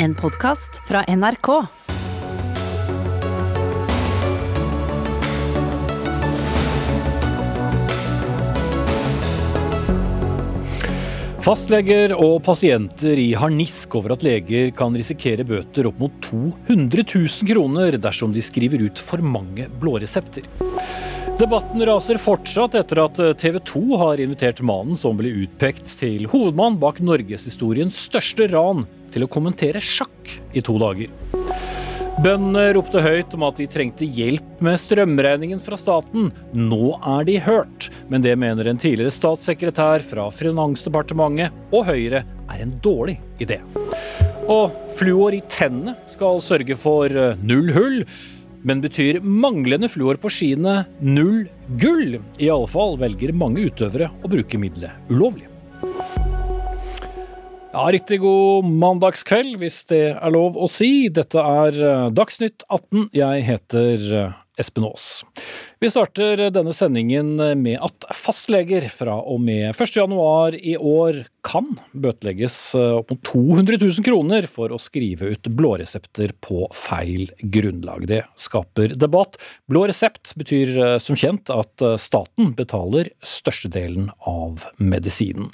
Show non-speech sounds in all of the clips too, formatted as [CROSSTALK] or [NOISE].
En podkast fra NRK. Fastleger og pasienter i harnisk over at leger kan risikere bøter opp mot 200 000 kroner dersom de skriver ut for mange blåresepter. Debatten raser fortsatt etter at TV 2 har invitert mannen som ble utpekt til hovedmann bak norgeshistoriens største ran, til å kommentere sjakk i to dager. Bøndene ropte høyt om at de trengte hjelp med strømregningen fra staten. Nå er de hørt, men det mener en tidligere statssekretær fra Finansdepartementet og Høyre er en dårlig idé. Og fluor i tennene skal sørge for eh, null hull, men betyr manglende fluor på skiene null gull? I alle fall velger mange utøvere å bruke middelet ulovlig. Ja, Riktig god mandagskveld, hvis det er lov å si. Dette er eh, Dagsnytt 18. Jeg heter eh, Espen Aas. Vi starter denne sendingen med at fastleger fra og med 1.1 i år kan bøtelegges eh, opp mot 200 000 kroner for å skrive ut blåresepter på feil grunnlag. Det skaper debatt. Blå resept betyr som kjent at staten betaler størstedelen av medisinen.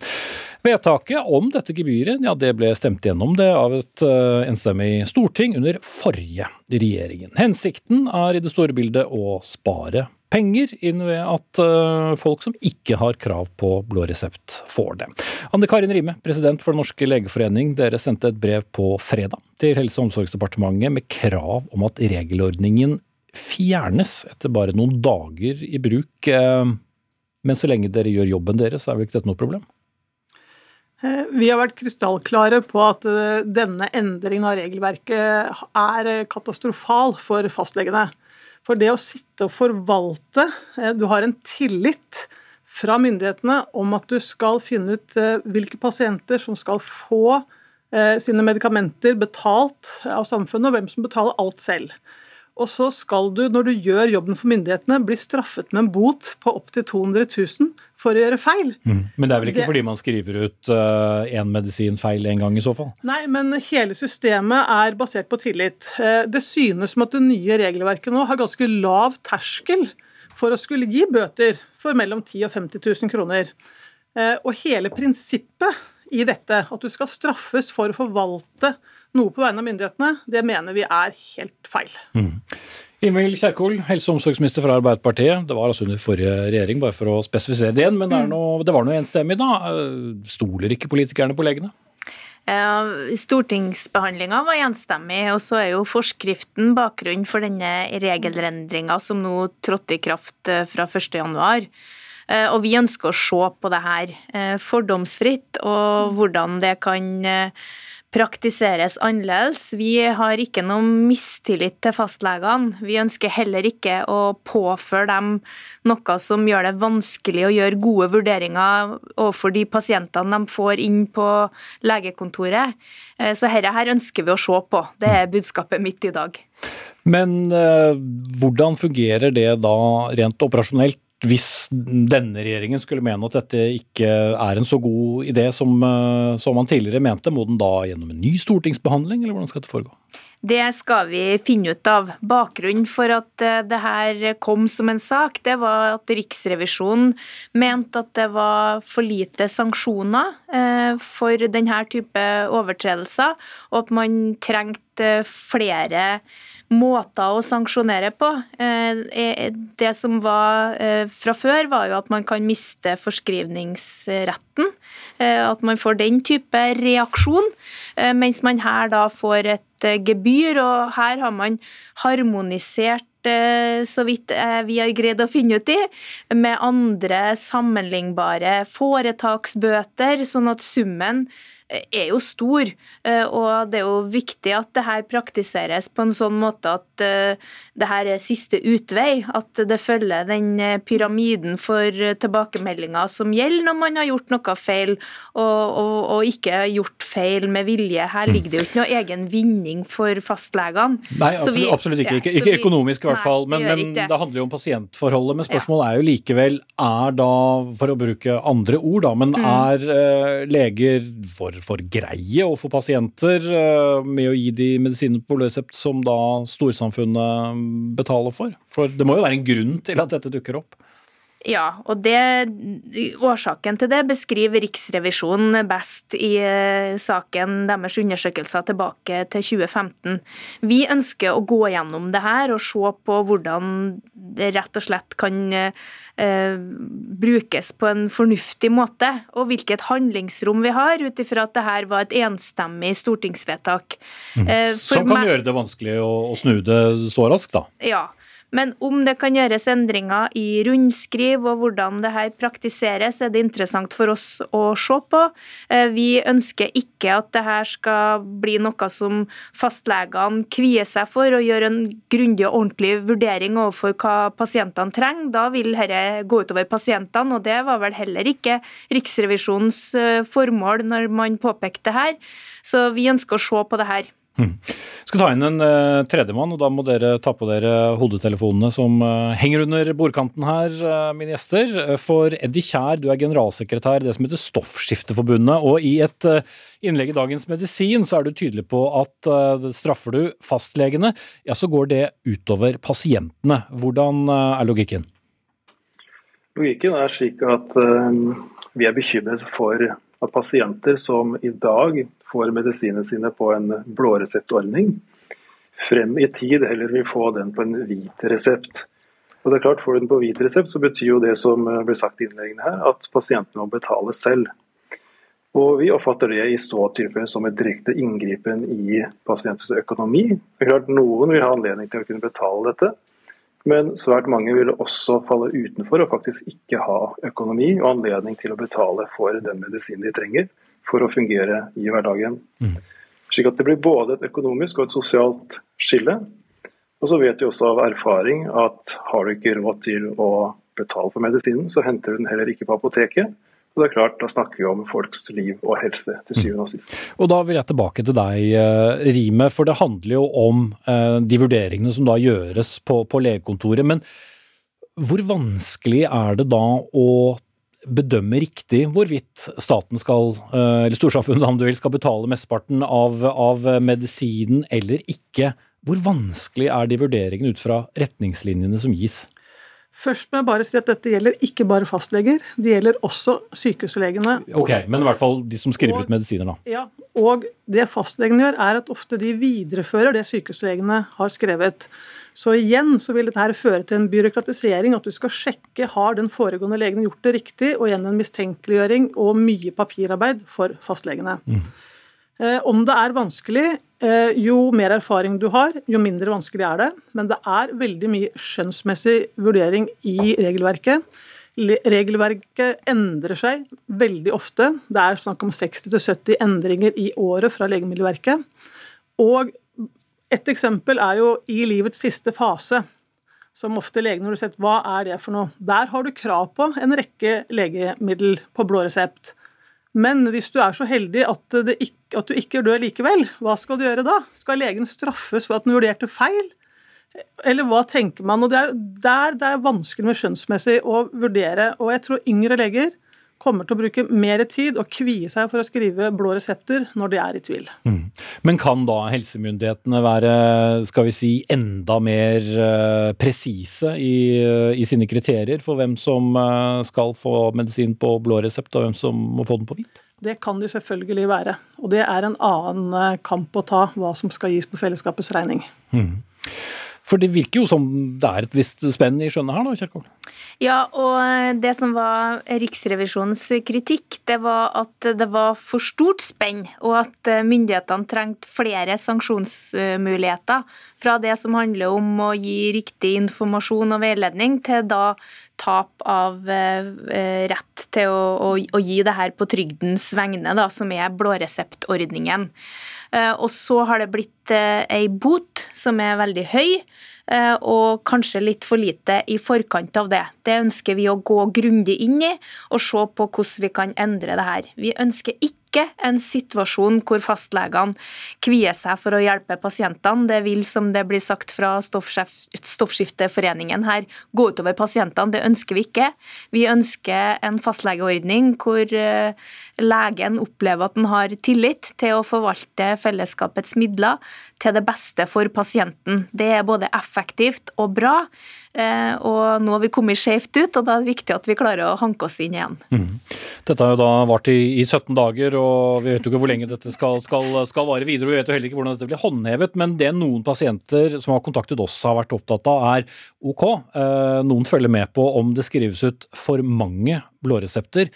Vedtaket om dette gebyret ja, det ble stemt gjennom det av et uh, enstemmig storting under forrige regjeringen. Hensikten er i det store bildet å spare penger inn ved at uh, folk som ikke har krav på blå resept, får det. Anne Karin Rime, president for Den norske legeforening, dere sendte et brev på fredag til Helse- og omsorgsdepartementet med krav om at regelordningen fjernes etter bare noen dager i bruk. Uh, men så lenge dere gjør jobben deres, så er vel ikke dette noe problem? Eh, vi har vært krystallklare på at eh, denne endringen av regelverket er eh, katastrofal for fastlegene. For det å sitte og forvalte Du har en tillit fra myndighetene om at du skal finne ut hvilke pasienter som skal få sine medikamenter betalt av samfunnet, og hvem som betaler alt selv. Og så skal du, når du gjør jobben for myndighetene, bli straffet med en bot på opptil 200 000 for å gjøre feil. Mm. Men det er vel ikke det... fordi man skriver ut én uh, medisin feil en gang i så fall? Nei, men hele systemet er basert på tillit. Uh, det synes som at det nye regelverket nå har ganske lav terskel for å skulle gi bøter for mellom 10 og 50 000 kroner. Uh, og hele prinsippet i dette, at du skal straffes for å forvalte noe på vegne av myndighetene, det mener vi er helt feil. Mm. Ingvild Kjerkol, helse- og omsorgsminister fra Arbeiderpartiet. Det var altså under forrige regjering, bare for å spesifisere det igjen. Men det, mm. noe, det var noe enstemmig, da. Stoler ikke politikerne på legene? Stortingsbehandlinga var enstemmig, og så er jo forskriften bakgrunnen for denne regelendringa som nå trådte i kraft eh, fra 1.1. Eh, og vi ønsker å se på det her eh, fordomsfritt, og hvordan det kan praktiseres annerledes. Vi har ikke noe mistillit til fastlegene. Vi ønsker heller ikke å påføre dem noe som gjør det vanskelig å gjøre gode vurderinger overfor de pasientene de får inn på legekontoret. Eh, så dette her ønsker vi å se på. Det er budskapet mitt i dag. Men eh, hvordan fungerer det da rent operasjonelt? Hvis denne regjeringen skulle mene at dette ikke er en så god idé som, eh, som man tidligere mente, må den da gjennom en ny stortingsbehandling, eller hvordan skal dette foregå? Det skal vi finne ut av. Bakgrunnen for at eh, det her kom som en sak, det var at Riksrevisjonen mente at det var for lite sanksjoner eh, for denne type overtredelser, og at man trengte flere måter å sanksjonere på. Eh, det som var eh, fra før, var jo at man kan miste forskrivningsretten. Eh, at man får den type reaksjon, mens man her da får et gebyr. Og her har man harmonisert så vidt vi har greid å finne ut i, med andre sammenlignbare foretaksbøter, sånn at summen er jo stor, eh, og det er jo viktig at det her praktiseres på en sånn måte at eh, det her er siste utvei. At det følger den eh, pyramiden for tilbakemeldinger som gjelder når man har gjort noe feil, og, og, og ikke gjort feil med vilje. Her ligger det jo ikke noe egen vinning for fastlegene. Nei, absolutt, vi, absolutt ikke. Ikke, ikke økonomisk i hvert fall, men, men det handler jo om pasientforholdet. Men spørsmålet er jo likevel, er da, for å bruke andre ord, da, men mm. er leger for for greie overfor pasienter med å gi de medisiner på løsept som da storsamfunnet betaler for? For det må jo være en grunn til at dette dukker opp? Ja, og det, årsaken til det beskriver Riksrevisjonen best i eh, saken deres undersøkelser tilbake til 2015. Vi ønsker å gå gjennom det her og se på hvordan det rett og slett kan eh, brukes på en fornuftig måte, og hvilket handlingsrom vi har ut ifra at det her var et enstemmig stortingsvedtak. Mm. Eh, Som kan gjøre det vanskelig å, å snu det så raskt, da? Ja. Men om det kan gjøres endringer i rundskriv og hvordan det her praktiseres, er det interessant for oss å se på. Eh, vi ønsker ikke at det her skal bli noe som fastlegene kvier seg for, og gjør en grundig og ordentlig vurdering overfor hva pasientene trenger. Da vil dette gå utover pasientene, og det var vel heller ikke Riksrevisjonens eh, formål når man påpekte det her. Så vi ønsker å se på det her. Hmm. Skal ta inn en uh, tredjemann, og da må dere ta på dere hodetelefonene som uh, henger under bordkanten her, uh, mine gjester. For Eddie Kjær, du er generalsekretær i det som heter Stoffskifteforbundet. Og i et innlegg i Dagens Medisin så er du tydelig på at straffer du fastlegene, ja, så går det utover pasientene. Hvordan er logikken? Logikken er slik at vi er bekymret for at pasienter som i dag får medisinene sine på en blåreseptordning, frem i tid heller vil få den på en hvit resept. Og det er klart, Får du den på hvit resept, så betyr jo det som ble sagt i innleggene her, at pasienten må betale selv. Og Vi oppfatter det i så tilfelle som et direkte inngripen i pasientens økonomi. Det er klart Noen vil ha anledning til å kunne betale dette, men svært mange vil også falle utenfor og faktisk ikke ha økonomi og anledning til å betale for den medisinen de trenger for å fungere i hverdagen. Mm. Slik at det blir både et økonomisk og et sosialt skille. Og så vet vi også av erfaring at har du ikke råd til å betale for medisinen, så henter du den heller ikke på apoteket. Og det er klart, Da snakker vi om folks liv og helse til syvende og sist. Og Da vil jeg tilbake til deg, eh, Rime, for det handler jo om eh, de vurderingene som da gjøres på, på legekontoret. Men hvor vanskelig er det da å bedømme riktig hvorvidt staten skal, eh, eller storsamfunnet om du vil, skal betale mesteparten av, av medisinen eller ikke? Hvor vanskelig er de vurderingene ut fra retningslinjene som gis? Først må jeg bare si at dette gjelder ikke bare fastleger, det gjelder også sykehuslegene. Ok, Men i hvert fall de som skriver og, ut medisiner, da. Ja, og det fastlegene gjør, er at ofte de viderefører det sykehuslegene har skrevet. Så igjen så vil dette her føre til en byråkratisering, at du skal sjekke har den foregående legen gjort det riktig, og igjen en mistenkeliggjøring og mye papirarbeid for fastlegene. Mm. Eh, om det er vanskelig, eh, jo mer erfaring du har, jo mindre vanskelig er det. Men det er veldig mye skjønnsmessig vurdering i regelverket. Regelverket endrer seg veldig ofte. Det er snakk om 60-70 endringer i året fra Legemiddelverket. Og et eksempel er jo i livets siste fase, som ofte legene har sett hva er det for noe. Der har du krav på en rekke legemiddel på blå resept. Men hvis du er så heldig at, ikke, at du ikke dør likevel, hva skal du gjøre da? Skal legen straffes for at den vurderte feil? Eller hva tenker man? Og Det er der det er vanskelig med skjønnsmessig å vurdere. Og jeg tror yngre leger kommer til å bruke mer tid og kvie seg for å skrive blå resepter når de er i tvil. Mm. Men kan da helsemyndighetene være skal vi si, enda mer uh, presise i, uh, i, sine kriterier for hvem som uh, skal få medisin på blå resept, og hvem som må få den på hvit? Det kan de selvfølgelig være. Og det er en annen kamp å ta, hva som skal gis på fellesskapets regning. Mm. For det virker jo som det er et visst spenn i skjønnet her, da, Kjerkol? Ja, og det som var Riksrevisjonens kritikk, det var at det var for stort spenn, og at myndighetene trengte flere sanksjonsmuligheter. Fra det som handler om å gi riktig informasjon og veiledning, til da tap av eh, rett til å, å, å, gi det her på trygdens vegne, da, som er blåreseptordningen. Eh, og så har det blitt eh, ei bot som er veldig høy, eh, og kanskje litt for lite i forkant av det. Det ønsker vi å gå grundig inn i og se på hvordan vi kan endre det her. Vi ønsker ikke ikke en situasjon hvor fastlegene kvier seg for å hjelpe pasientene. Det vil, som det blir sagt fra Stoffskifteforeningen her, gå utover pasientene. Det ønsker vi ikke. Vi ønsker en fastlegeordning hvor eh, legen opplever at den har tillit til å forvalte fellesskapets midler til det beste for pasienten. Det er både effektivt og bra. Eh, og nå har vi kommet skjevt ut, og da er det viktig at vi klarer å hanke oss inn igjen. Mm. Dette har jo da vart i, i, 17 dager, og vi vet jo ikke hvor lenge dette skal, skal, skal vare videre. og Vi vet jo heller ikke hvordan dette blir håndhevet, men det noen pasienter som har kontaktet oss har vært opptatt av, er ok, eh, noen følger med på om det skrives ut for mange blåresepter,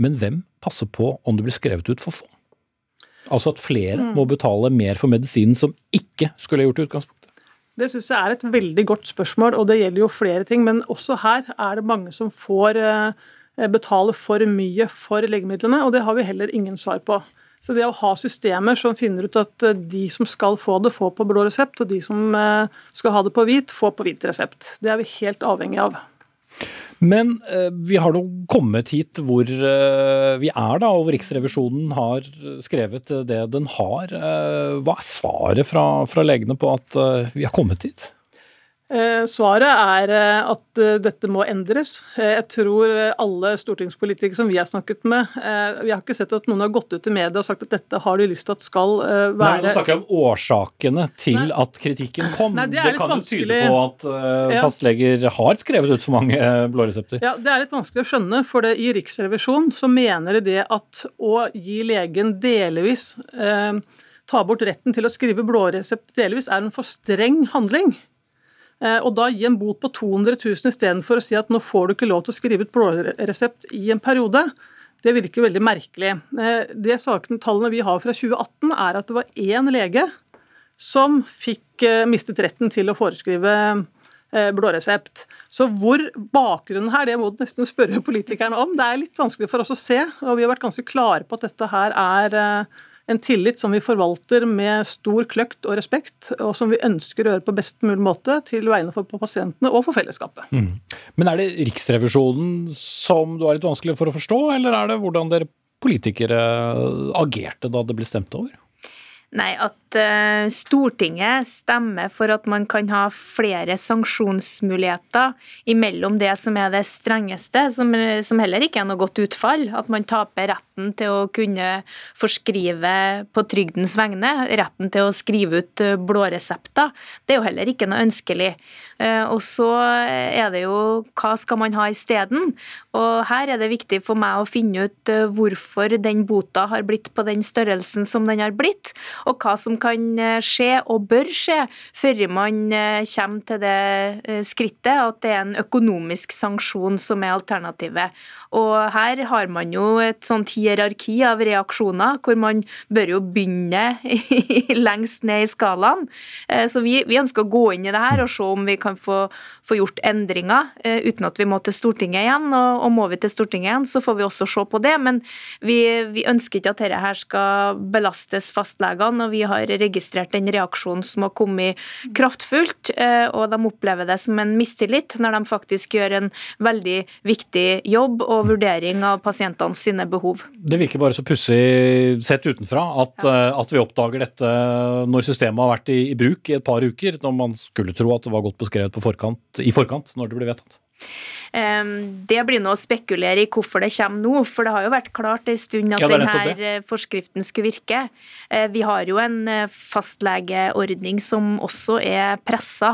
men hvem passer på om det blir skrevet ut for få? Altså at flere mm. må betale mer for medisinen som ikke skulle gjort i utgangspunktet. Det syns jeg er et veldig godt spørsmål, og det gjelder jo flere ting. Men også her er det mange som får eh, betale for mye for legemidlene, og det har vi heller ingen svar på. Så det å ha systemer som finner ut at eh, de som skal få det, får på blå resept, og de som eh, skal ha det på hvit, får på hvit resept. Det er vi helt avhengig av. Men eh, vi har nå kommet hit hvor eh, vi er, da, og Riksrevisjonen har skrevet det den har. Eh, hva er svaret fra, fra legene på at vi har kommet hit? Eh, svaret er eh, at eh, dette må endres. Jeg tror alle stortingspolitikere som vi har snakket med Vi har ikke sett at noen har gått ut i media og sagt at dette har de lyst til at skal være Nei, Nå snakker jeg om årsakene til Nei. at kritikken kom. Nei, det, det kan jo tyde på at fastleger har skrevet ut for mange blåresepter. Ja, Det er litt vanskelig å skjønne, for det, i Riksrevisjonen så mener de det at å gi legen delvis eh, ta bort retten til å skrive blåresept delvis, er en for streng handling. Eh, og da gi en bot på 200 000 istedenfor å si at nå får du ikke lov til å skrive ut blåresept i en periode, det virker veldig merkelig. Eh, det saken, Tallene vi har fra 2018, er at det var én lege som fikk eh, mistet retten til å foreskrive blåresept. Så hvor bakgrunnen her, det må du nesten spørre politikerne om. Det er litt vanskelig for oss å se, og vi har vært ganske klare på at dette her er en tillit som vi forvalter med stor kløkt og respekt, og som vi ønsker å gjøre på best mulig måte til vegne for pasientene og for fellesskapet. Mm. Men er det Riksrevisjonen som du har litt vanskelig for å forstå, eller er det hvordan dere politikere agerte da det ble stemt over? Nei, at uh, Stortinget stemmer for at man kan ha flere sanksjonsmuligheter imellom det som er det strengeste, som, som, heller ikke er noe godt utfall. At man taper retten til å kunne forskrive på trygdens vegne, retten til å skrive ut uh, blåresepter. Det er jo heller ikke noe ønskelig. Og så er det jo hva skal man ha isteden? Og her er det viktig for meg å finne ut hvorfor den bota har blitt på den størrelsen som den har blitt og hva som kan eh, skje og bør skje før man eh, kommer til det eh, skrittet at det er en økonomisk sanksjon som er alternativet. Og her har man jo et sånt hierarki av reaksjoner, hvor man bør jo begynne [LAUGHS] lengst ned i skalaen. Så vi, vi, ønsker å gå inn i det her og se om vi kan få, få gjort endringer uten at vi må til Stortinget igjen. Og, og, må vi til Stortinget igjen, så får vi også se på det. Men vi, vi ønsker ikke at dette her skal belastes fastlegene og vi har registrert den reaksjonen som har kommet kraftfullt, eh, og de opplever det som en mistillit når de faktisk gjør en veldig viktig jobb og vurdering av pasientene sine behov. Det virker bare så pussig sett utenfra at, ja. Eh, at, vi oppdager dette når systemet har vært i, i, bruk i et par uker, når man skulle tro at det var godt beskrevet forkant, i forkant når det ble vedtatt. Det blir nå å spekulere i hvorfor det kommer nå, for det har jo vært klart en stund at ja, denne eh, forskriften skulle virke. Eh, vi har jo en eh, fastlegeordning som også er pressa,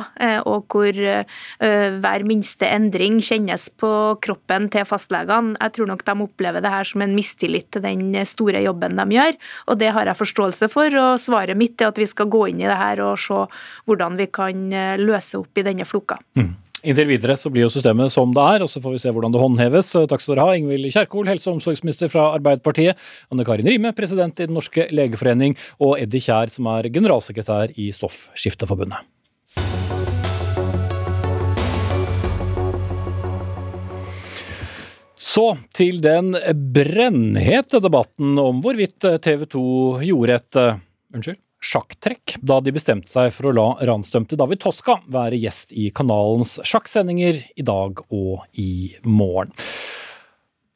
og hvor hver minste endring kjennes på kroppen til fastlegene. Jeg tror nok de opplever det her som en mistillit til den store jobben de gjør, og det har jeg forståelse for. Og svaret mitt er at vi skal gå inn i det her og se hvordan vi kan løse opp i denne floka. Mm. Inntil videre så blir jo systemet som det er, og så får vi se hvordan det håndheves. Takk skal dere ha, Ingvild Kjerkol, helse- og omsorgsminister fra Arbeiderpartiet, Anne Karin Rime, president i Den norske legeforening, og Eddie Kjær, som er generalsekretær i Stoffskifteforbundet. Så til den brennhete debatten om hvorvidt TV 2 gjorde et unnskyld, sjakktrekk da de bestemte seg for å la ransdømte David Toska være gjest i kanalens sjakksendinger i dag og i morgen.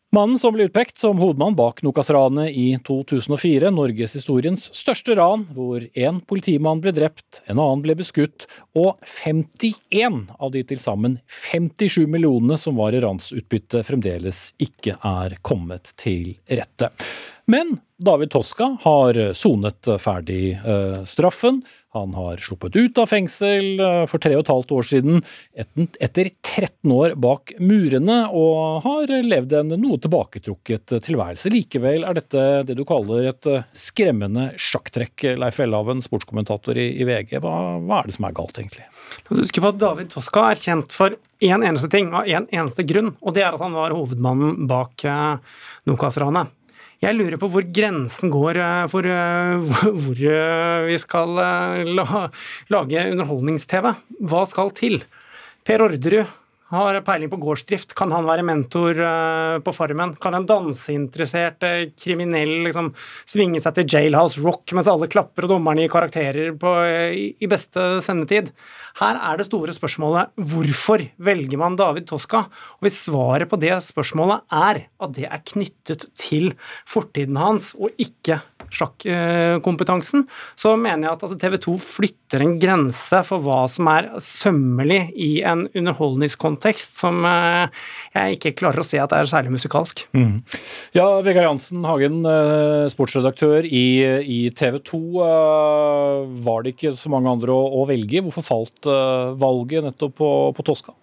Mannen som ble utpekt som hovedmann bak Nokas-ranet i 2004, norgeshistoriens største ran, hvor én politimann ble drept, en annen ble beskutt, og 51 av de til sammen 57 millionene som var i ransutbytte, fremdeles ikke er kommet til rette. Men David Toska har sonet ferdig eh, straffen. Han har sluppet ut av fengsel eh, for tre og et halvt år siden etter 13 år bak murene, og har levd en noe tilbaketrukket tilværelse. Likevel er dette det du kaller et eh, skremmende sjakktrekk, Leif Elhaven, sportskommentator i, VG. Hva, hva, er det som er galt, egentlig? Du huske på at David Toska er kjent for én en eneste ting, av én en eneste grunn, og det er at han var hovedmannen bak uh, Nokas-ranet. Jeg lurer på hvor grensen går eh, for eh, [LAUGHS] hvor eh, vi skal lage underholdnings-TV. Hva skal til? Per Orderud har peiling på gårdsdrift. Kan han være mentor på Farmen? Kan en danseinteressert kriminell liksom svinge seg til Jailhouse Rock mens alle klapper og dommerne gir karakterer på, i beste sendetid? Her er det store spørsmålet hvorfor velger man David Toska? Og hvis svaret på det spørsmålet er at det er knyttet til fortiden hans og ikke sjakkompetansen, så mener jeg at altså, TV 2 flytter en grense for hva som er sømmelig i en underholdningskontekst som eh, jeg ikke klarer å se at er særlig musikalsk. Mm. Ja, Vegard Jansen Hagen, eh, sportsredaktør i, i TV 2. Eh, var det ikke så mange andre å, å velge? Hvorfor falt Eh, valget nettopp på, på Toska?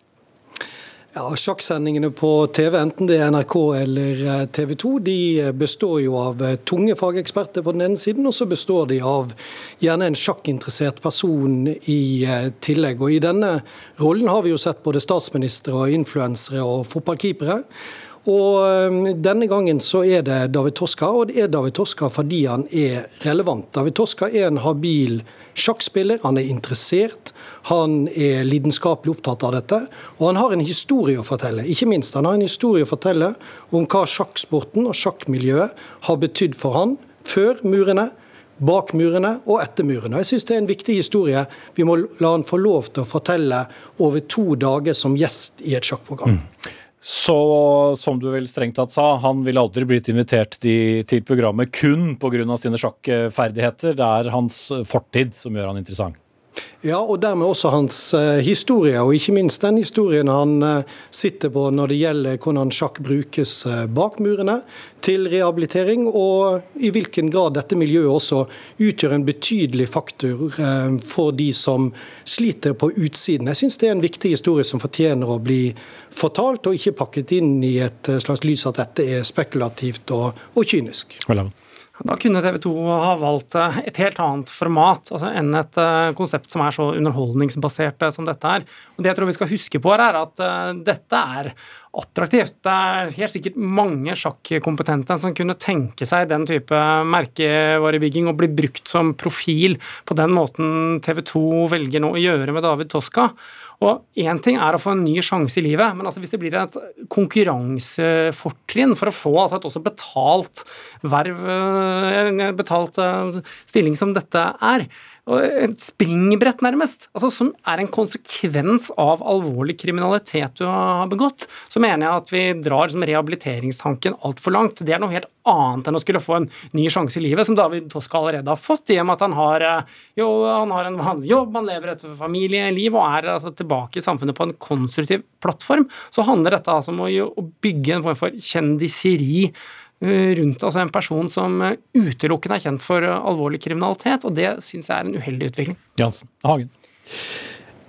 Ja, Sjakksendingene på TV, enten det er NRK eller eh, TV 2, de består jo av eh, tunge fageksperter på den ene siden, og så består de av gjerne en sjakkinteressert person i tillegg. Og I denne rollen har vi jo sett både statsministre, og influensere og fotballkeepere. Og Denne gangen så er det David Toska, og det er David Toska fordi han er relevant. David Toska er en habil sjakkspiller, han er interessert, han er lidenskapelig opptatt av dette. Og han har en historie å fortelle. Ikke minst, han har en historie å fortelle om hva sjakksporten og sjakkmiljøet har betydd for han før murene, bak murene og etter murene. Jeg synes Det er en viktig historie. Vi må la han få lov til å fortelle over to dager som gjest i et sjakkprogram. Mm. Så som du vel strengt tatt sa, han ville aldri blitt invitert til programmet kun pga. sine sjakkferdigheter. Det er hans fortid som gjør han interessant. Ja, og dermed også hans uh, historie, og ikke minst den historien han uh, sitter på når det gjelder hvordan sjakk brukes uh, bak murene til rehabilitering, og i hvilken grad dette miljøet også utgjør en betydelig faktor for de som sliter på utsiden. Jeg syns det er en viktig historie som fortjener å bli fortalt, og ikke pakket inn i et slags lys at dette er spekulativt og, og kynisk. Veldig. Da kunne TV 2 ha valgt eh, et helt annet format altså enn et eh, konsept som er så underholdningsbasert eh, som dette er. Og Det jeg tror vi skal huske på, er at dette er attraktivt. Det er helt sikkert mange sjakkompetente som kunne tenke seg den type merkevarebygging og bli brukt som profil på den måten TV 2 velger nå å gjøre med David Toska. Og Én ting er å få en ny sjanse i livet, men altså hvis det blir et konkurransefortrinn for å få altså et også betalt verv, en betalt eh, stilling som dette er, et springbrett, nærmest, altså som er en konsekvens av alvorlig kriminalitet du har begått, så mener jeg at vi drar som, rehabiliteringstanken altfor langt. Det er noe helt annet enn å skulle få en ny sjanse i livet, som David Toska allerede har fått, i og med at han har, eh, jo, han har en vanlig jobb, han lever et familieliv og er altså, tilbake i samfunnet på en konstruktiv plattform. Så handler dette altså om å, å bygge en form for kjendiseri rundt altså en person som eh, utelukkende er kjent for eh, alvorlig kriminalitet, og det syns jeg er en uheldig utvikling. Jansen, Hagen.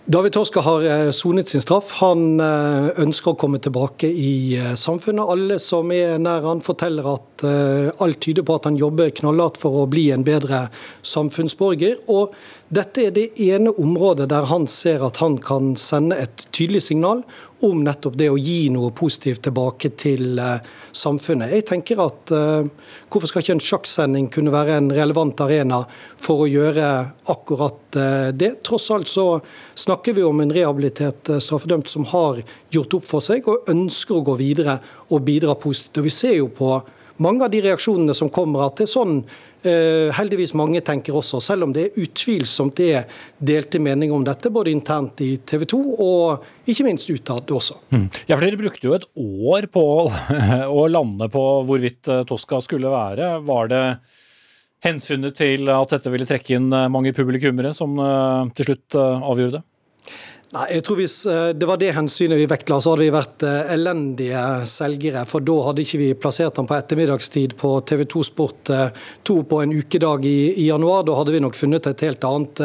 David Torska har sonet sin straff. Han ønsker å komme tilbake i samfunnet. Alle som er nær han forteller at alt tyder på at han jobber knallhardt for å bli en bedre samfunnsborger. Og dette er det ene området der han ser at han kan sende et tydelig signal om nettopp det å gi noe positivt tilbake til uh, samfunnet. Jeg tenker at uh, Hvorfor skal ikke en sjakksending kunne være en relevant arena for å gjøre akkurat uh, det? Tross alt så snakker vi om en rehabilitert straffedømt som har gjort opp for seg og ønsker å gå videre og bidra positivt. Og Vi ser jo på mange av de reaksjonene som kommer, at det er sånn eh, heldigvis mange tenker også, selv om det er utvilsomt det er delte meninger om dette, både internt i TV 2 og ikke minst utad også. Mm. Ja, for Dere brukte jo et år på å [LAUGHS] lande på hvorvidt Toska Tosca skulle være. Var det hensynet til at dette ville trekke inn eh, mange publikummere som eh, til slutt avgjorde det? Nei, jeg tror Hvis eh, det var det hensynet vi vektla, så hadde vi vært eh, elendige selgere. For da hadde ikke vi plassert han på ettermiddagstid på TV2 Sport 2 på en ukedag i, i, januar. Da hadde vi nok funnet et helt annet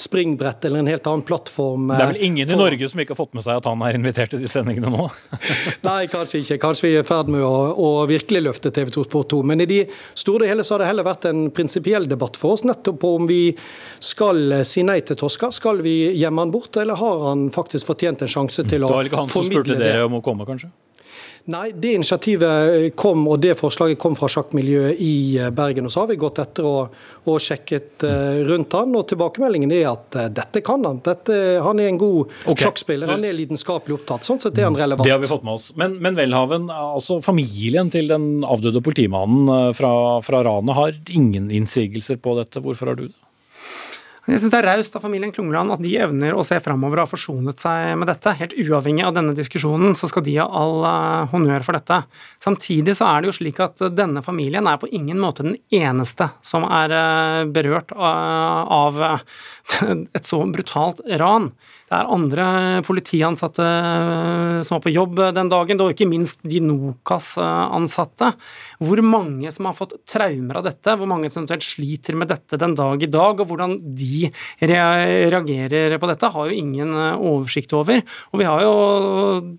springbrett eller en helt annen plattform. Det er vel ingen for... i Norge som ikke har fått med seg at han er invitert til de sendingene nå? [LAUGHS] [LAUGHS] Nei, kanskje ikke. Kanskje vi er i ferd med å, å, virkelig løfte TV2 Sport 2. Men i de store hele så har det heller vært en prinsipiell debatt for oss nettopp på om vi skal si nei til Toska. Skal vi gjemme han bort, eller har har han faktisk fortjent en sjanse til å formidle det. Det var ikke han som spurte dere om å komme, kanskje? Nei, det initiativet kom, og det forslaget kom fra sjakkmiljøet i eh, Bergen. og Så har vi gått etter og, og sjekket uh, rundt han, og tilbakemeldingen er at dette kan han. Dette, han er en god okay. sjakkspiller, han er lidenskapelig opptatt. Sånn sett er han relevant. Det har vi fått med oss. Men, men Welhaven, altså familien til den avdøde politimannen fra, fra ranet, har ingen innsigelser på dette. Hvorfor har du det? Jeg syns det er raust av familien Klungland at de evner å se framover og har forsonet seg med dette. Helt uavhengig av denne diskusjonen, så skal de ha all uh, honnør for dette. Samtidig så er det jo slik at denne familien er på ingen måte den eneste som er uh, berørt uh, av [LAUGHS] et så brutalt ran. Det er andre politiansatte eh, som var på jobb den dagen, og ikke minst de Nokas-ansatte. Hvor mange som har fått traumer av dette, hvor mange som eventuelt sliter med dette den dag i dag, og hvordan de reagerer på dette, har jo ingen eh, oversikt over. Og vi har jo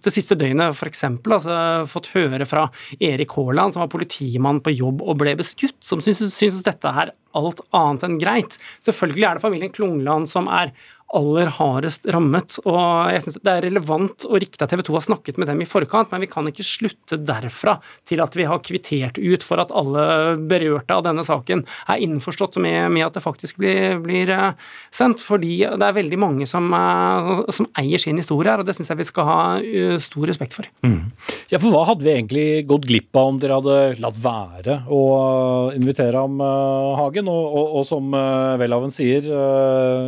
det siste døgnet f.eks. Altså, fått høre fra Erik Haaland, som var politimann på jobb og ble beskutt, som syns, dette er alt annet enn greit. Selvfølgelig er det familien Klungland som er aller hardest rammet. og jeg synes Det er relevant og riktig at TV 2 har snakket med dem i forkant, men vi kan ikke slutte derfra til at vi har kvittert ut for at alle berørte av denne saken er innforstått med, med at det faktisk blir, blir, eh, sendt. Fordi det er veldig mange som, eh, som eier sin historie her, og det syns jeg vi skal ha eh, stor respekt for. Mm. Ja, for hva hadde vi egentlig gått glipp av om dere hadde latt være å invitere ham, Hagen? Og, og, og som Welhaven sier,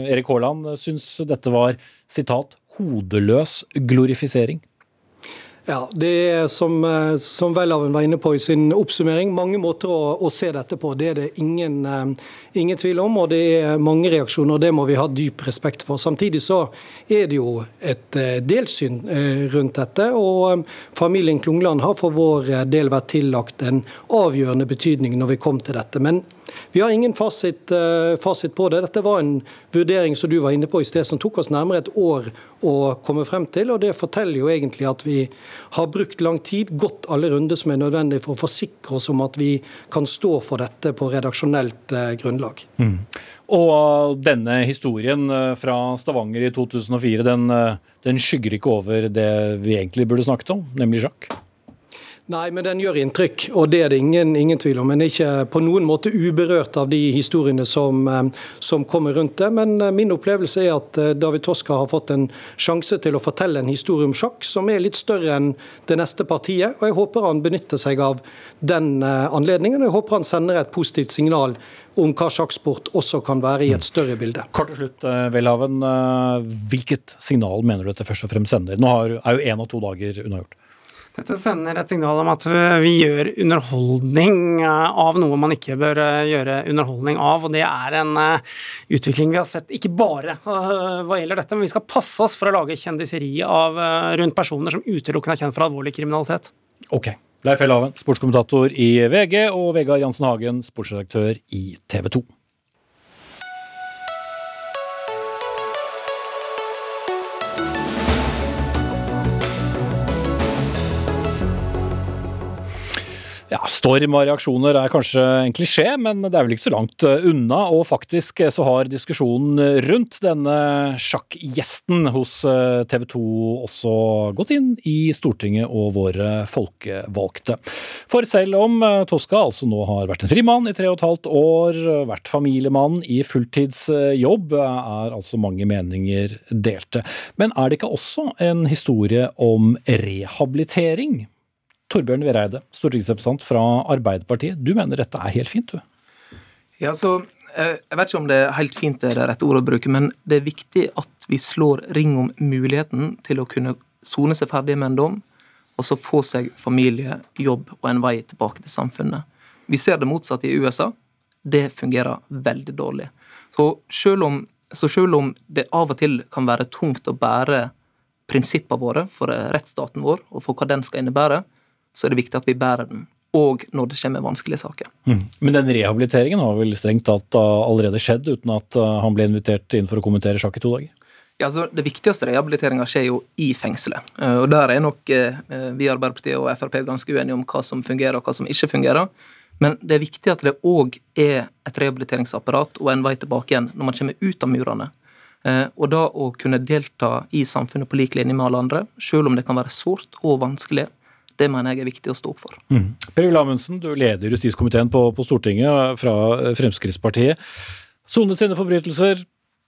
Erik Haaland syns dette var sitat, hodeløs glorifisering. Ja, Det er som, eh, som Welhaven var inne på i sin oppsummering, mange måter å, å se dette på. Det er det ingen, uh, ingen, tvil om, og det er mange reaksjoner. og Det må vi ha dyp respekt for. Samtidig så er det jo et uh, delsyn rundt dette. og Familien Klungland har for vår del vært tillagt en avgjørende betydning når vi kom til dette. Men vi har ingen fasit, uh, fasit, på det. Dette var en vurdering som du var inne på i sted, som tok oss nærmere et år å komme frem til. og Det forteller jo egentlig at vi har brukt lang tid, gått alle runder som er nødvendig for å forsikre oss om at vi kan stå for dette på redaksjonelt uh, grunnlag. Mm. Og denne historien eh, fra Stavanger i 2004, den, den skygger ikke over det vi egentlig burde snakket om, nemlig sjakk? Nei, men den gjør inntrykk, og det er det ingen, ingen tvil om. Men ikke på noen måte uberørt av de historiene som, eh, som, kommer rundt det. Men eh, min opplevelse er at eh, David Toska har fått en sjanse til å fortelle en historie om sjakk som er litt større enn det neste partiet. Og jeg håper han benytter seg av den anledningen, og jeg håper han sender et positivt signal om hva sjakksport også kan være i et større bilde. Kort til slutt, Welhaven. Hvilket signal mener du dette først og fremst sender? Nå er jo én og to dager unnagjort. Dette sender et signal om at vi gjør underholdning eh, av noe man ikke bør eh, gjøre underholdning av. og Det er en eh, utvikling vi har sett ikke bare hva gjelder dette, men vi skal passe oss for å lage kjendiseri av, rundt personer som utelukkende er kjent for alvorlig kriminalitet. Ok. Leif Elhaven, sportskommentator i VG, og Vegard Jansen Hagen, sportsredaktør i TV 2. Ja, Storm av reaksjoner er kanskje en klisjé, men det er vel ikke så langt eh, unna. Og faktisk eh, så har diskusjonen rundt denne sjakkgjesten hos eh, TV 2 også gått inn i Stortinget og våre folkevalgte. For selv om Toska altså nå har vært en frimann i tre og et halvt år, vært familiemann i fulltidsjobb, er altså mange meninger delte. Men er det ikke også en historie om rehabilitering? Torbjørn Vereide, stortingsrepresentant fra Arbeiderpartiet. Du mener dette er helt fint, du? Ja, så eh, Jeg vet ikke om det er helt fint det er det rette å bruke, men det er viktig at vi slår ring om muligheten til å kunne sone seg ferdig med en dom, og så få seg familie, jobb og en vei tilbake til samfunnet. Vi ser det motsatte i USA. Det fungerer veldig dårlig. Så selv om, så selv om det av og til kan være tungt å bære prinsippene våre for rettsstaten vår, og for hva den skal innebære, så er det viktig at vi bærer den. Og når det kommer vanskelige saker. Mm. Men den rehabiliteringen har vel strengt tatt allerede skjedd, uten at uh, han ble invitert inn for å kommentere sjakk i to dager? Ja, altså Det viktigste rehabiliteringa skjer jo i fengselet. Uh, og Der er nok vi i Arbeiderpartiet og Frp ganske uenige om hva som fungerer og hva som ikke fungerer. Men det er viktig at det òg er et rehabiliteringsapparat og en vei tilbake igjen når man kommer ut av murene. Og da å kunne delta i samfunnet på lik linje med alle andre, selv om det kan være sårt og vanskelig, det mener jeg er viktig å stå opp for. Mm. Per Ulle Amundsen, du leder justiskomiteen på, på Stortinget fra Fremskrittspartiet. Sonet sine forbrytelser,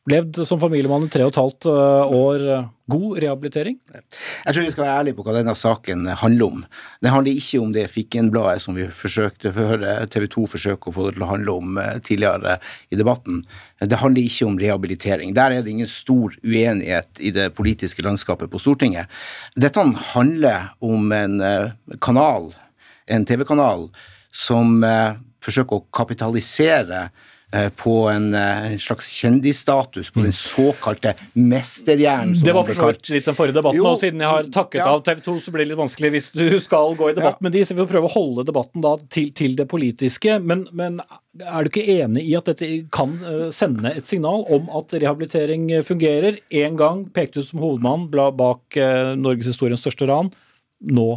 levd som familiemann i tre og et halvt eh, år. God rehabilitering? Jeg tror vi skal være ærlige på hva denne saken handler om. Det handler ikke om det Fikken-bladet som vi forsøkte høre TV 2 forsøke å få det til å handle om eh, tidligere i debatten. Det handler ikke om rehabilitering. Der er det ingen stor uenighet i det politiske landskapet på Stortinget. Dette handler om en eh, kanal, en TV-kanal, som forsøker å kapitalisere Eh, på en, eh, en, slags kjendisstatus på den såkalte mesterhjernen. Det var for så vidt litt den forrige debatten, jo, og siden jeg har takket ja. av TV 2, så blir det litt vanskelig hvis du skal gå i debatt ja. med de, så vi får prøve å holde debatten da til, til det politiske. Men, men, er du ikke enig i at dette kan eh, sende et signal om at rehabilitering fungerer? En gang pekte du som hovedmann bak norgeshistoriens største ran. Nå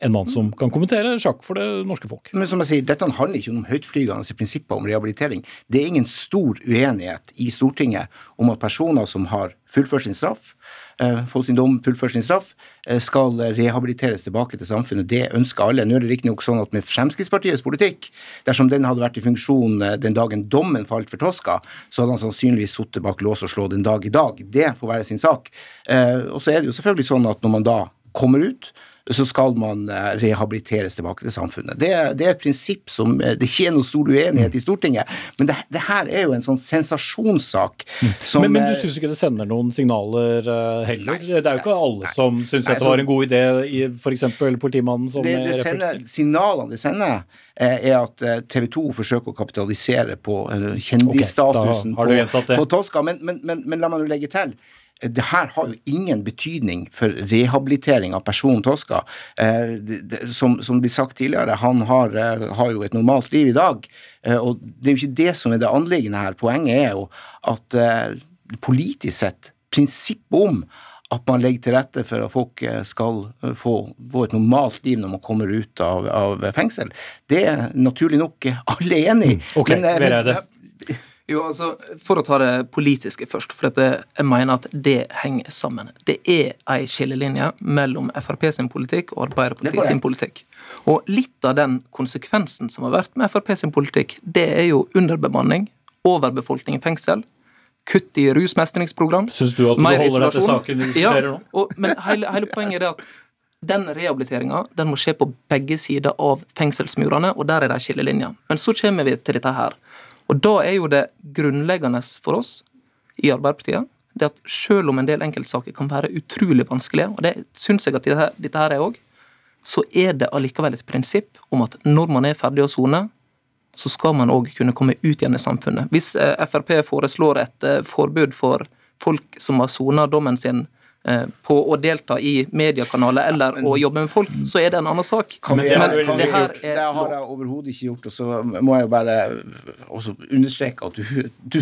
en mann som kan kommentere sjakk for det norske folk. Men som jeg sier, Dette handler ikke om høytflygende prinsipper om rehabilitering. Det er ingen stor uenighet i Stortinget om at personer som har fullført sin straff, eh, fått sin dom, fullført sin straff, eh, skal rehabiliteres tilbake til samfunnet. Det ønsker alle. Nå er det riktignok sånn at med Fremskrittspartiets politikk, dersom den hadde vært i funksjon eh, den dagen dommen falt for Toska, så hadde han sannsynligvis sittet bak lås og slå den dag i dag. Det får være sin sak. Og så er det jo selvfølgelig sånn at når man da kommer ut, så skal man eh, rehabiliteres tilbake til samfunnet. Det, det, er et prinsipp som eh, Det ikke er noe stor uenighet i Stortinget, men det, det her er jo en sånn sensasjonssak mm. som Men, men du eh, syns ikke det sender noen signaler heller? Nei, det er jo ikke alle nei, som syns det var en god idé, f.eks. politimannen som det, det sender, Signalene det sender, er at TV 2 forsøker å kapitalisere på kjendisstatusen okay, på, på Tosca. Men, men, men, men la meg nå legge til det her har jo ingen betydning for rehabilitering av personen Toska. Eh, som, som blir sagt tidligere, han har, eh, har, jo et normalt liv i dag. Eh, og det er jo ikke det som er det anliggende her. Poenget er jo at politisk sett, prinsippet om at man legger til rette for at folk skal få, få et normalt liv når man kommer ut av, av fengsel, det er naturlig nok alle enig i. Mm, ok, men, men, jo, altså, For å ta det politiske først, for dette, jeg mener at det henger sammen. Det er ei skillelinje mellom Frp sin politikk og Arbeiderpartiet sin politikk. Og litt av den konsekvensen som har vært med Frp sin politikk, det er jo underbemanning, overbefolkning i fengsel, kutt i rusmestringsprogram, Syns du at du holder deg til saken diskuterer nå? Ja, og, men hele, hele poenget er at den rehabiliteringa den må skje på begge sider av fengselsmurene, og der er det skillelinjer. Men så kommer vi til dette her. Og da er jo det grunnleggende for oss i Arbeiderpartiet det at selv om en del enkeltsaker kan være utrolig vanskelige, og det syns jeg at dette, her er òg, så er det allikevel et prinsipp om at når man er ferdig å sone, så skal man òg kunne komme ut igjen i samfunnet. Hvis eh, Frp foreslår et eh, forbud for folk som har sona dommen sin på å delta i mediekanaler eller å jobbe med folk, så er det en annen sak. Men, det, men det, det, her er det har jeg overhodet ikke gjort. Og så må jeg jo bare også understreke at du, du,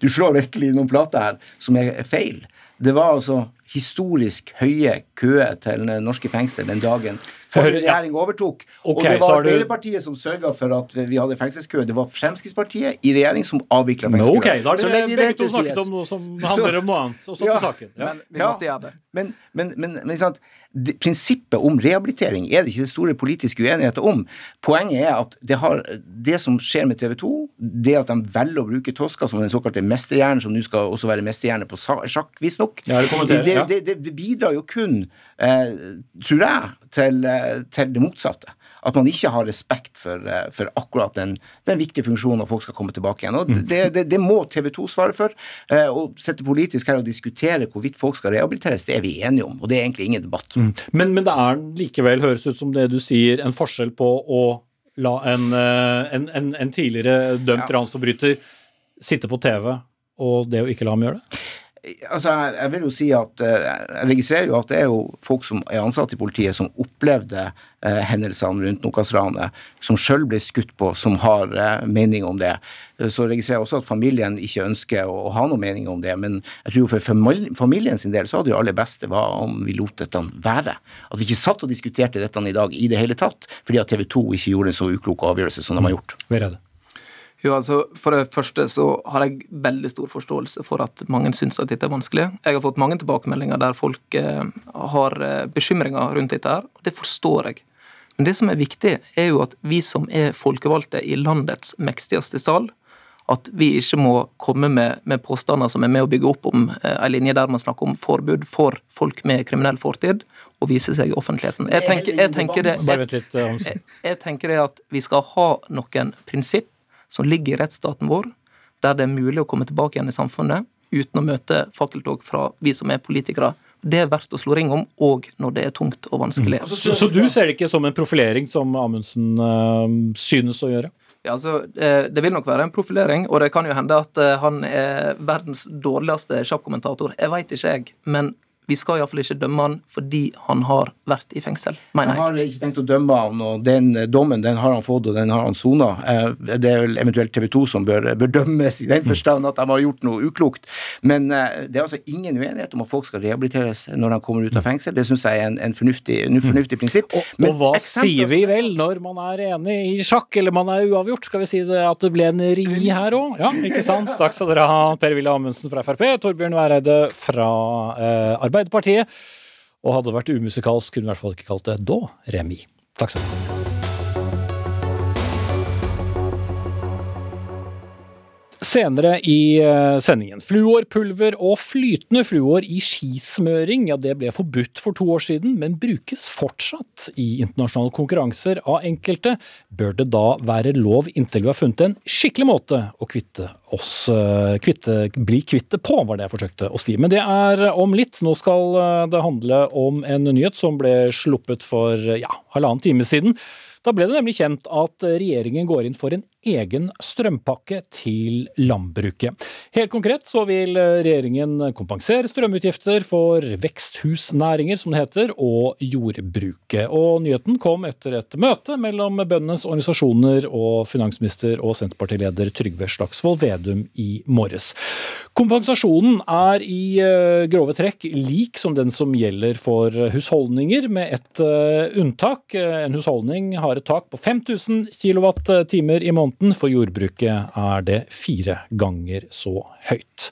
du slår virkelig noen plater her som er feil. Det var altså historisk høye køer til norske fengsel den dagen forrige regjering overtok. Okay, og det var Arbeiderpartiet som sørga for at vi hadde fengselskø. Det var Fremskrittspartiet i regjering som avvikla fengselskø. ok, da har dere begge to snakket om noe som handler om noe annet. Også ja, til saken. Ja. Men vi måtte gjøre det. Men, men, men, men det, prinsippet om rehabilitering er det ikke det store politiske uenigheter om. Poenget er at det, har, det som skjer med TV 2, det at de velger å bruke Toska som den såkalte mesterhjernen, som nå skal også være mesterhjerne på sjakk, visstnok, Ja, det, det, det bidrar jo kun, eh, tror jeg, til, eh, til det motsatte. At man ikke har respekt for, eh, for akkurat den, den viktige funksjonen at folk skal komme tilbake igjen. Og Mm. det, det, det må TV 2 svare for. Eh, Å sitte politisk her og diskutere hvorvidt folk skal rehabiliteres, det er vi enige om. Og det er egentlig ingen debatt. Men, men det er likevel, høres ut som det du sier, en forskjell på å la en, eh, en, en, en tidligere dømt Ja. ransforbryter sitte på TV, og det å ikke la ham gjøre det? Altså, jeg, vil jo si at eh, Jeg registrerer jo at det er jo folk som er ansatt i politiet, som opplevde eh, hendelsene rundt Nokas-ranet, som sjøl ble skutt på, som har eh, mening om det. Så registrerer jeg også at familien ikke ønsker å, ha noe mening om det. Men jeg tror for famil- familien sin del så hadde det aller beste var om vi lot dette være. At vi ikke satt og diskuterte dette i dag i det hele tatt, fordi at TV 2 ikke gjorde en så uklok avgjørelse som de har gjort. Vereide. Jo, altså, For det første så har jeg veldig stor forståelse for at mange syns at dette er vanskelig. Jeg har fått mange tilbakemeldinger der folk eh, har eh, bekymringer rundt dette her, og det forstår jeg. Men det som er viktig, er jo at vi som er folkevalgte i landets mektigste sal, at vi ikke må komme med, med påstander som er med å bygge opp om eh, en linje der man snakker om forbud for folk med kriminell fortid, og vise seg i offentligheten. Jeg tenker, jeg tenker det, eh, jeg, jeg tenker det at vi skal ha noen prinsipp som ligger i rettsstaten vår, der det er mulig å komme tilbake igjen i samfunnet uten å møte fakkeltog fra vi som er politikere. Det er verdt å slå ring om, òg når det er tungt og vanskelig. Så, så du ser det ikke som en profilering, som Amundsen øh, synes å gjøre? Ja, altså, eh, Det vil nok være en profilering, og det kan jo hende at eh, han er verdens dårligste sjakkommentator. Jeg veit ikke, jeg. Men vi skal iallfall ikke dømme han fordi han har vært i fengsel, mener jeg. har ikke tenkt å dømme han, og den eh, dommen den har han fått, og den har han sona. Eh, Det er vel eventuelt TV 2 som bør, bør dømmes i den forstand at de har gjort noe uklokt. Men eh, det er altså ingen uenighet om at folk skal rehabiliteres når de kommer ut av fengsel. Det syns jeg er en, en, fornuftig, en fornuftig prinsipp. Og, Men og hva eksempel... sier vi vel når man er enig i sjakk, eller man er uavgjort? Skal vi si det at det ble en ri her òg? Ja, ikke sant? Takk skal dere ha, Per-Willy Amundsen fra Frp, Torbjørn Væreide fra eh, Arbeiderpartiet. Og hadde det vært umusikalsk, kunne vi i hvert fall ikke kalt det da remis. Takk skal du ha. Senere i eh, sendingen. Fluorpulver og flytende fluor i skismøring ja, det ble forbudt for to år siden, men brukes fortsatt i internasjonale konkurranser av enkelte. Bør det da være lov inntil vi har funnet en skikkelig måte å kvitte oss eh, kvitte, bli kvitt det på, var det jeg forsøkte å si. Men det er om litt. Nå skal eh, det handle om en nyhet som ble sluppet for ja, halvannen time siden. Da ble det nemlig kjent at regjeringen går inn for en egen strømpakke til landbruket. Helt konkret så vil regjeringen kompensere strømutgifter for veksthusnæringer, som det heter, og jordbruket. Og nyheten kom etter et møte mellom bøndenes organisasjoner og finansminister og Senterpartileder Trygve Slagsvold Vedum i morges. Kompensasjonen er i eh, grove trekk lik som den som gjelder for husholdninger, med et eh, unntak. En husholdning har et tak på 5000 kWt i måneden. For jordbruket er det fire ganger så høyt.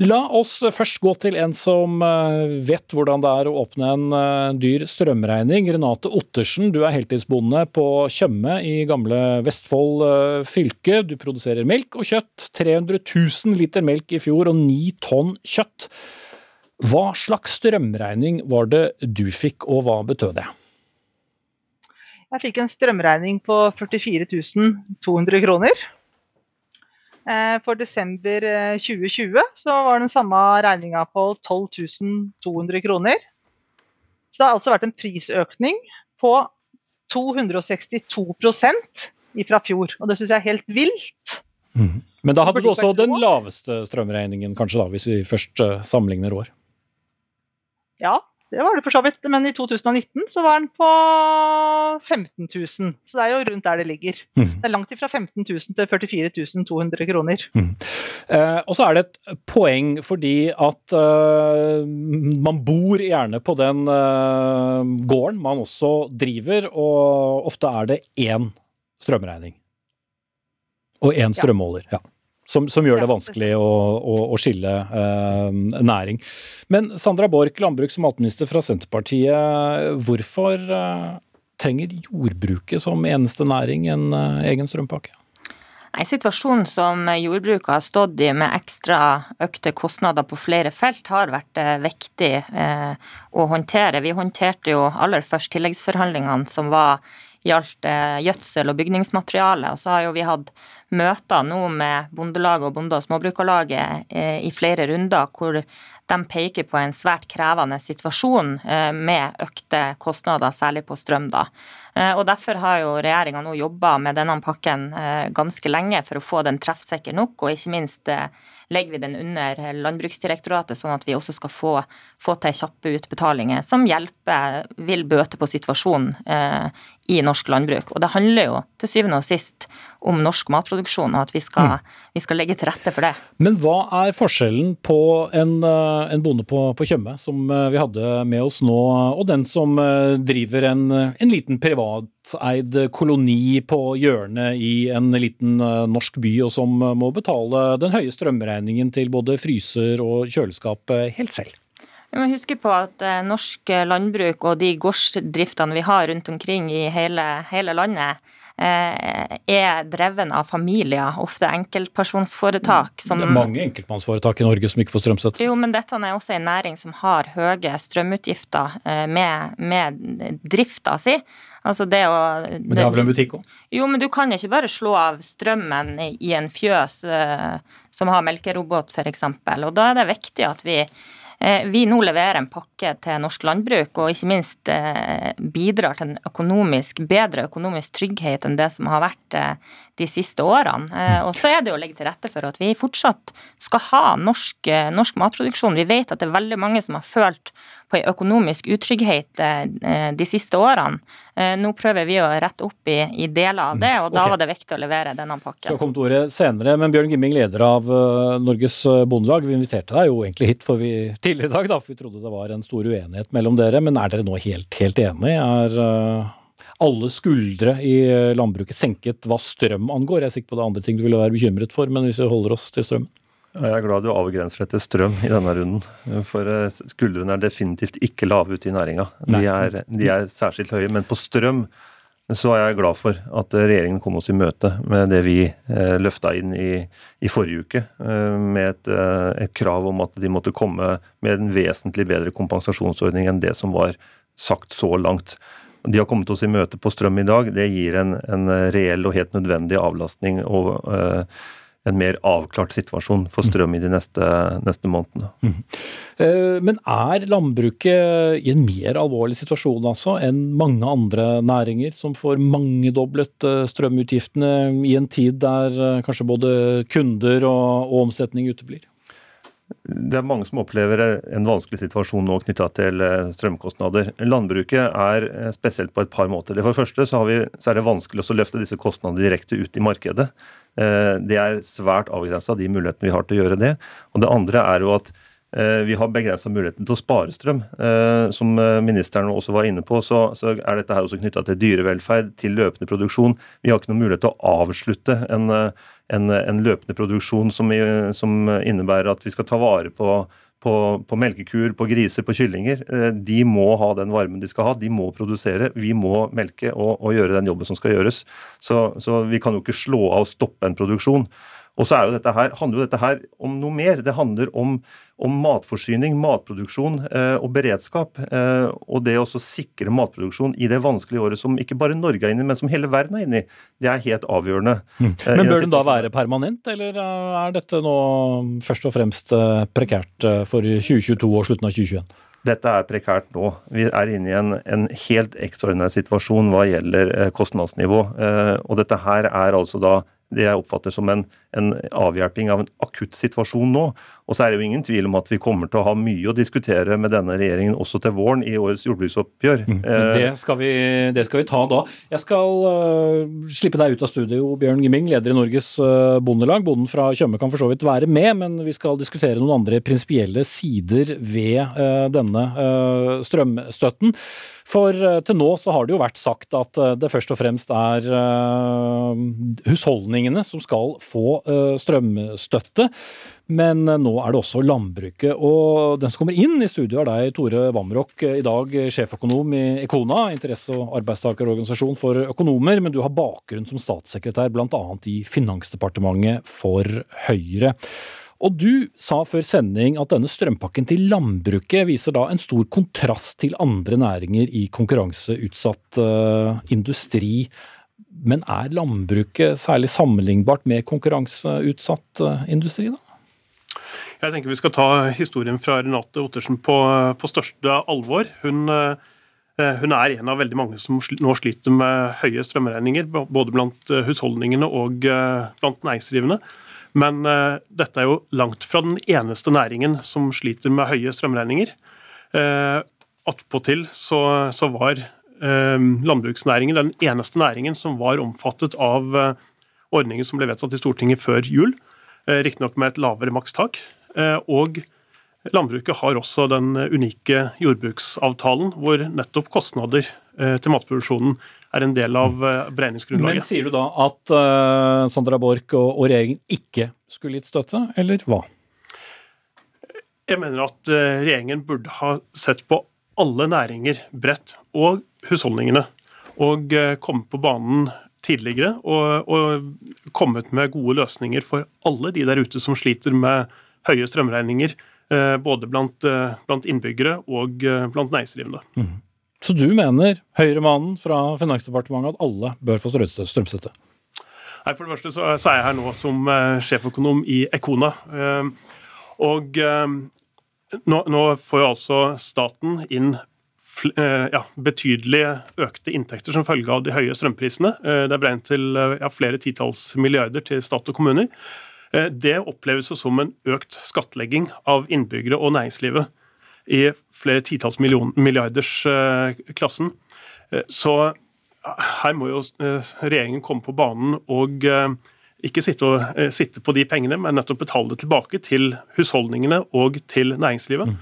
La oss først gå til en som eh, vet hvordan det er å åpne en eh, dyr strømregning. Renate Ottersen, du er heltidsbonde på Tjøme i gamle Vestfold eh, fylke. Du produserer melk og kjøtt. 300 000 liter melk i fjor og 9 tonn kjøtt. Hva slags strømregning var det du fikk, og hva betød det? Jeg fikk en strømregning på 44 200 kroner. Eh, For desember eh, 2020 så var den samme regninga på 12 200 kroner. Så det har altså vært en prisøkning på 262% fra fjor. Og det syns jeg er helt vilt. Men da hadde du også den laveste strømregningen, kanskje da, hvis vi først eh, sammenligner år. Ja, det var det for så vidt. Men i 2019 så var den på 15 000. Så det er jo rundt der det ligger. Mm. Det er langt ifra 15 000 til 44 200 kroner. Eh, og så er det et poeng fordi at eh, man bor gjerne på den eh, gården man også driver, og ofte er det én strømregning. Og én strømmåler. Ja. Som, som, gjør det vanskelig å, å, å skille eh, næring. Men Sandra Borch, landbruks- og matminister fra Senterpartiet. Hvorfor eh, trenger jordbruket som eneste næring en eh, egen strømpakke? Nei, Situasjonen som jordbruket har stått i med ekstra økte kostnader på flere felt, har vært eh, viktig eh, å håndtere. Vi håndterte jo aller først tilleggsforhandlingene som var gjaldt eh, gjødsel og bygningsmateriale. Og så har jo vi hatt møter nå med Bondelaget og Bonde- og Småbrukarlaget eh, i flere runder hvor de peker på en svært krevende situasjon eh, med økte kostnader, særlig på strøm. da. Og Derfor har jo regjeringa nå jobba med denne pakken ganske lenge for å få den treffsikker nok, og ikke minst legger vi den under Landbruksdirektoratet, sånn at vi også skal få, få til kjappe utbetalinger som hjelper, vil bøte på situasjonen eh, i norsk landbruk. Og det handler jo til syvende og sist om norsk matproduksjon, og at vi skal, mm. vi skal legge til rette for det. Men hva er forskjellen på en, eh, en bonde på, på Tjøme, som eh, vi hadde med oss nå, og den som eh, driver en, en liten privateid koloni på hjørnet i en liten norsk by, og som må betale den høye strømregningen til både fryser og kjøleskap helt selv? Vi må huske på at norsk landbruk og de gårdsdriftene vi har rundt omkring i hele, hele landet, Eh, er dreven av familier, ofte enkeltpersonsforetak. Som, det er mange enkeltmannsforetak i Norge som ikke får strømstøtte. Jo, men dette er også en næring som har høye strømutgifter eh, med, med drifta si. Altså det å Men de har vel en butikk òg? Jo, men du kan ikke bare slå av strømmen i en fjøs uh, som har melkerobot, f.eks. Og da er det viktig at vi Eh, vi nå leverer en pakke til norsk landbruk, og ikke minst eh, bidrar til en økonomisk, bedre økonomisk trygghet enn det som har vært eh, de siste årene. Og så er det å legge til rette for at vi fortsatt skal ha norsk, norsk matproduksjon. Vi vet at det er veldig mange som har følt på en økonomisk utrygghet de siste årene. Nå prøver vi å rette opp i, i deler av det, og da okay. var det viktig å levere denne pakken. Skal komme til ordet senere, men Bjørn Gimming, leder av Norges Bondelag, vi inviterte deg jo egentlig hit for vi [LAUGHS] tidligere i dag, da, for vi trodde det var en stor uenighet mellom dere. Men er dere nå helt, helt enige? Er alle skuldre i landbruket senket hva strøm angår? Jeg er sikker på det er andre ting du ville være bekymret for, men hvis vi holder oss til strømmen? Jeg er glad du avgrenser deg til strøm i denne runden. For eh, skuldrene er definitivt ikke lave ute i næringa. De, de, er særskilt høye. Men på strøm så er jeg glad for at regjeringen kom oss i møte med det vi eh, løfta inn i, i, forrige uke, eh, med et, eh, et, krav om at de måtte komme med en vesentlig bedre kompensasjonsordning enn det som var sagt så langt. De har kommet oss i møte på strøm i dag. Det gir en, en reell og helt nødvendig avlastning. og eh, en mer avklart situasjon for strøm i de neste, neste månedene. Mm. Men er landbruket i en mer alvorlig situasjon altså enn mange andre næringer, som får mangedoblet eh, strømutgiftene i en tid der eh, kanskje både kunder og, og omsetning uteblir? Det er mange som opplever en vanskelig situasjon nå knytta til strømkostnader. Landbruket er spesielt på et par måter. For det første så, vi, så er det vanskelig å løfte disse kostnadene direkte ut i markedet. Eh, det er svært avgrensa, de mulighetene vi har til å gjøre det. Og det andre er jo at eh, vi har begrensa muligheten til å spare strøm. Eh, som ministeren også var inne på, så, er dette her også knytta til dyrevelferd, til løpende produksjon. Vi har ikke noen mulighet til å avslutte en, en, en løpende produksjon som, som, innebærer at vi skal ta vare på på, på, melkekuer, på griser, på kyllinger. Eh, de må ha den varmen de skal ha. De må produsere. Vi må melke og, og gjøre den jobben som skal gjøres. Så, så, vi kan jo ikke slå av og stoppe en produksjon. Og så jo her, handler jo dette her om noe mer. Det handler om, om matforsyning, matproduksjon eh, og beredskap. Eh, og det å sikre matproduksjon i det vanskelige året som ikke bare Norge er inne i, men som hele verden er inne i. Det er helt avgjørende. Mm. Eh, men bør den da være permanent, eller er dette nå først og fremst eh, prekært eh, for 2022 og slutten av 2021? Dette er prekært nå. Vi er inne i en, en helt ekstraordinær situasjon hva gjelder kostnadsnivå. Og dette her er altså da det jeg oppfatter som en, en avhjelping av en akutt situasjon nå. Og så er det jo ingen tvil om at vi kommer til å ha mye å diskutere med denne regjeringen også til våren i årets jordbruksoppgjør. Mm. Det, skal vi, det, skal vi, ta da. Jeg skal uh, slippe deg ut av studio, Bjørn Gimming, leder i Norges uh, Bondelag. Bonden fra Tjøme kan for så vidt være med, men vi skal diskutere noen andre prinsipielle sider ved uh, denne strømstøtten. For til nå så har det jo vært sagt at det først og fremst er husholdningene som skal få eh, strømstøtte. Men eh, nå er det også landbruket. Og den som kommer inn i studio er deg, Tore Vamrock, i dag sjeføkonom i Ekona, interesse- og arbeidstakerorganisasjon for økonomer. Men du har bakgrunn som statssekretær bl.a. i Finansdepartementet for Høyre. Og du sa før sending at denne strømpakken til landbruket viser da en stor kontrast til andre næringer i konkurranseutsatt industri. Men er landbruket særlig sammenlignbart med konkurranseutsatt uh, industri, da? Jeg tenker vi skal ta historien fra Renate Ottersen på, på største alvor. Hun, uh, hun, er en av veldig mange som nå sliter med høye strømregninger, både blant husholdningene og blant næringsdrivende. Men dette er jo langt fra den eneste næringen som sliter med høye strømregninger. Attpåtil så, så var landbruksnæringen den eneste næringen som var omfattet av uh, ordningen som ble vedtatt i Stortinget før jul, uh, riktignok med et lavere makstak. og landbruket har også den unike jordbruksavtalen hvor nettopp kostnader til matproduksjonen er en del av eh, beregningsgrunnlaget. Men sier du da at Sandra Borch og, regjeringen ikke skulle gitt støtte, eller hva? Jeg mener at regjeringen burde ha sett på alle næringer bredt, og husholdningene, og uh, kommet på banen tidligere og, og, kommet med gode løsninger for alle de der ute som sliter med høye strømregninger, både blant, blant innbyggere og blant næringsdrivende. Mm. Så du mener Høyre-mannen fra Finansdepartementet at alle bør få strømstøtte? Nei, For det første så, er jeg her nå som sjeføkonom i Ekona. Og nå, nå, får jo altså staten inn ja, betydelig økte inntekter som følge av de høye strømprisene. Det er beregnet til ja, flere titalls milliarder til stat og kommuner. Det oppleves jo som en økt skattlegging av innbyggere og næringslivet i flere titalls milliarders eh, klassen. Eh, så her må jo eh, regjeringen komme på banen og ikke sitte, og, eh, sitte, på de pengene, men nettopp betale det tilbake til husholdningene og til næringslivet. Mm.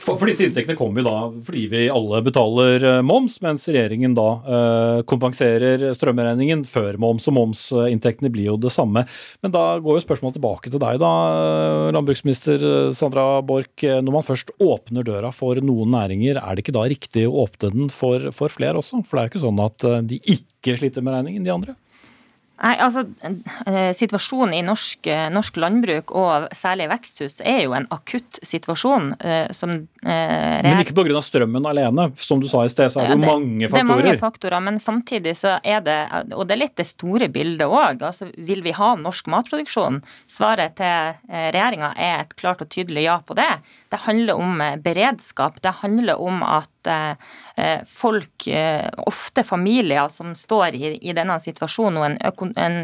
For, for, disse inntektene kommer jo da fordi vi alle betaler eh, moms, mens regjeringen da eh, kompenserer strømregningen før moms, og momsinntektene blir jo det samme. Men da går jo spørsmålet tilbake til deg, da, eh, landbruksminister Sandra Borch. Når man først åpner døra for noen næringer, er det ikke da riktig å åpne den for, for flere også? For det er jo ikke sånn at de ikke sliter med regningen, de andre? Nei, altså eh, Situasjonen i norsk, eh, norsk, landbruk, og særlig veksthus, er jo en akutt situasjon. Eh, som, eh, men ikke pga. strømmen alene. Som du sa i sted, så er det jo mange faktorer. Det er mange faktorer, men samtidig så er det Og det er litt det store bildet òg. Altså, vil vi ha norsk matproduksjon? Svaret til regjeringa er et klart og tydelig ja på det. Det handler om beredskap. Det handler om at Eh, folk, eh, ofte familier, som står i, denne situasjonen og en, en,